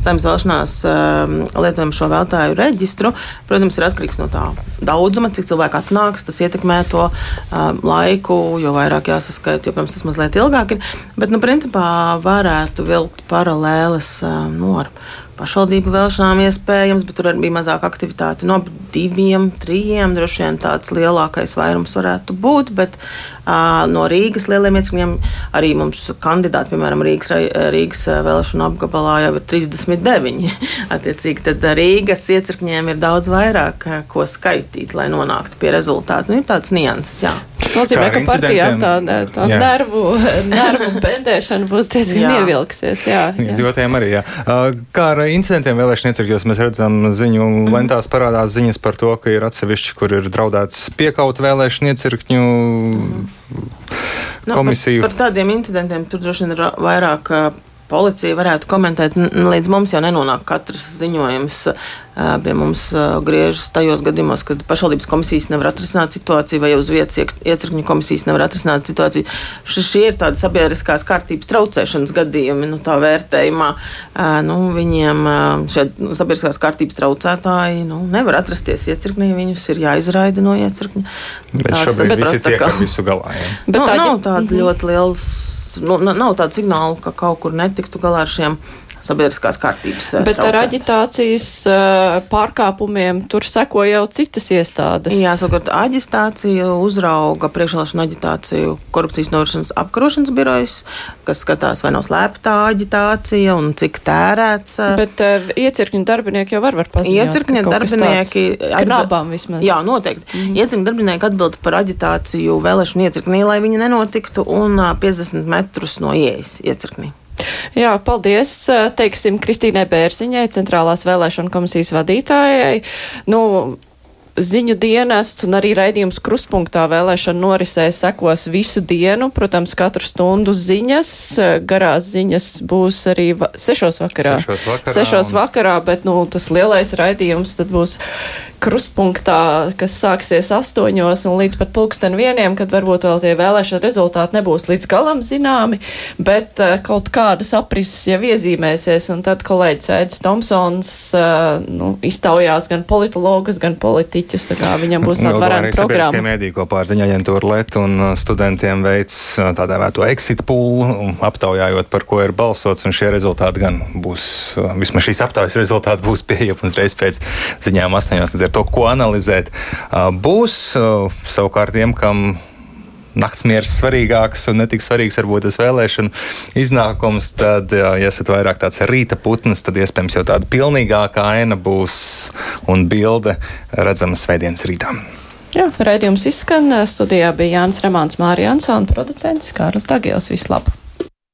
saimnes vēlēšanās uh, lietojam šo vēlētāju reģistru, protams, ir atkarīgs atkarīgs no tā daudzuma, cik cilvēku atnāks. Tas ietekmē to uh, laiku, jo vairāk jāsaskaita, jo, protams, tas mazliet ilgāk ir. Bet, nu, principā varētu vilkt paralēles uh, nu, ar pašvaldību vēlēšanām iespējams, bet tur arī bija mazāk aktivitāte. No diviem, trijiem droši vien tāds lielākais vairums varētu būt, bet uh, no Rīgas lieliem iecirkņiem arī mums kandidāti, piemēram, Rīgas, Rīgas vēlēšanu apgabalā jau ir 39. Attiecīgi, tad Rīgas iecirkņiem ir daudz vairāk, ko skaitīt, lai nonāktu pie rezultātu. Nu, ir tāds nianses, jā. Tas nozīmē, ka partijām tā, tā jā. nervu, nervu pendēšana būs diezgan ievilksies. Jā, jā. Dzīvotājiem arī, jā. Kā ar incidentiem vēlēšana iecirkļos mēs redzam ziņu lentās parādās ziņas par to, ka ir atsevišķi, kur ir draudēts piekaut vēlēšana iecirkņu mm. Komisiju. Nu, par, par tādiem incidentiem tur droši vien ir vairāk policija varētu komentēt. Līdz mums jau nenonāk katrs ziņojums. Pie mums griežas tajos gadījumos, kad pašvaldības komisijas nevar atrisināt situāciju, vai uz vietas iecirkņu komisijas nevar atrisināt situāciju. Šie ir tādi sabiedriskās kārtības traucēšanas gadījumi, nu, tā vērtējumā. Nu, viņiem šie nu, sabiedriskās kārtības traucētāji nu, nevar atrasties iecirknī, viņus ir jāizraida no iecirkņa. Bet Tāds šobrīd visi tiek ar visu galā. Ja? Bet nu, tā nav tāda mm -hmm. ļoti liela nu, nav tāda signāla, ka kaut kur netiktu galā ar šiem sabiedriskās kārtības. Eh, Bet traucēt. ar aģitācijas uh, pārkāpumiem tur seko jau citas iestādes. Jā, savukārt aģitācija uzrauga priekšvēlēšanu aģitāciju korupcijas novēršanas apkarošanas birojas, kas skatās, vai nav slēptā aģitācija un cik tērēts. Eh. Bet uh, iecirkņu darbinieki jau var, var paziņot. Iecirkņu darbinieki. Knābām vismaz. Jā, noteikti. Mm. Iecirkņu darbinieki atbild par aģitāciju vēlēšanu iecirknī, lai viņi nenotiktu, un uh, 50 metrus no ieejas iecirknī. Jā, paldies, teiksim, Kristīnai Bērziņai, centrālās vēlēšana komisijas vadītājai. Nu, ziņu dienests un arī raidījums kruspunktā vēlēšana norisē sekos visu dienu. Protams, katru stundu ziņas, garās ziņas būs arī va sešos vakarā. Sešos vakarā, sešos vakarā bet, nu, tas lielais raidījums tad būs krustpunktā, kas sāksies astoņos un līdz pat pulksten vieniem, kad varbūt vēl tie vēlēšana rezultāti nebūs līdz galam zināmi, bet uh, kaut kādas aprises jau iezīmēsies, un tad kolēģis Ēdis Tomsons uh, nu, iztaujās gan politologus, gan politiķus mērķus. Viņam būs varena programma. Mēdī kopā ar ziņa aģentūru LET un uh, studentiem veids uh, tā dēvēto exit pool, aptaujājot, par ko ir balsots, un šie rezultāti gan būs, vismaz šīs aptaujas rezultāti būs pieejami uzreiz pēc ziņām astoņos, ar to, ko analizēt. Būs savukārt tiem, kam naktsmieris svarīgāks un netik svarīgs varbūt tas vēlēšanu iznākums, tad, ja esat vairāk tāds rīta putns, tad iespējams jau tāda pilnīgāka aina būs un bilde redzama svētdienas rītā. Jā, raidījums izskan. Studijā bija Jānis Ramāns, Mārija Ansona, producents Kārlis Dagils. Vislabāk!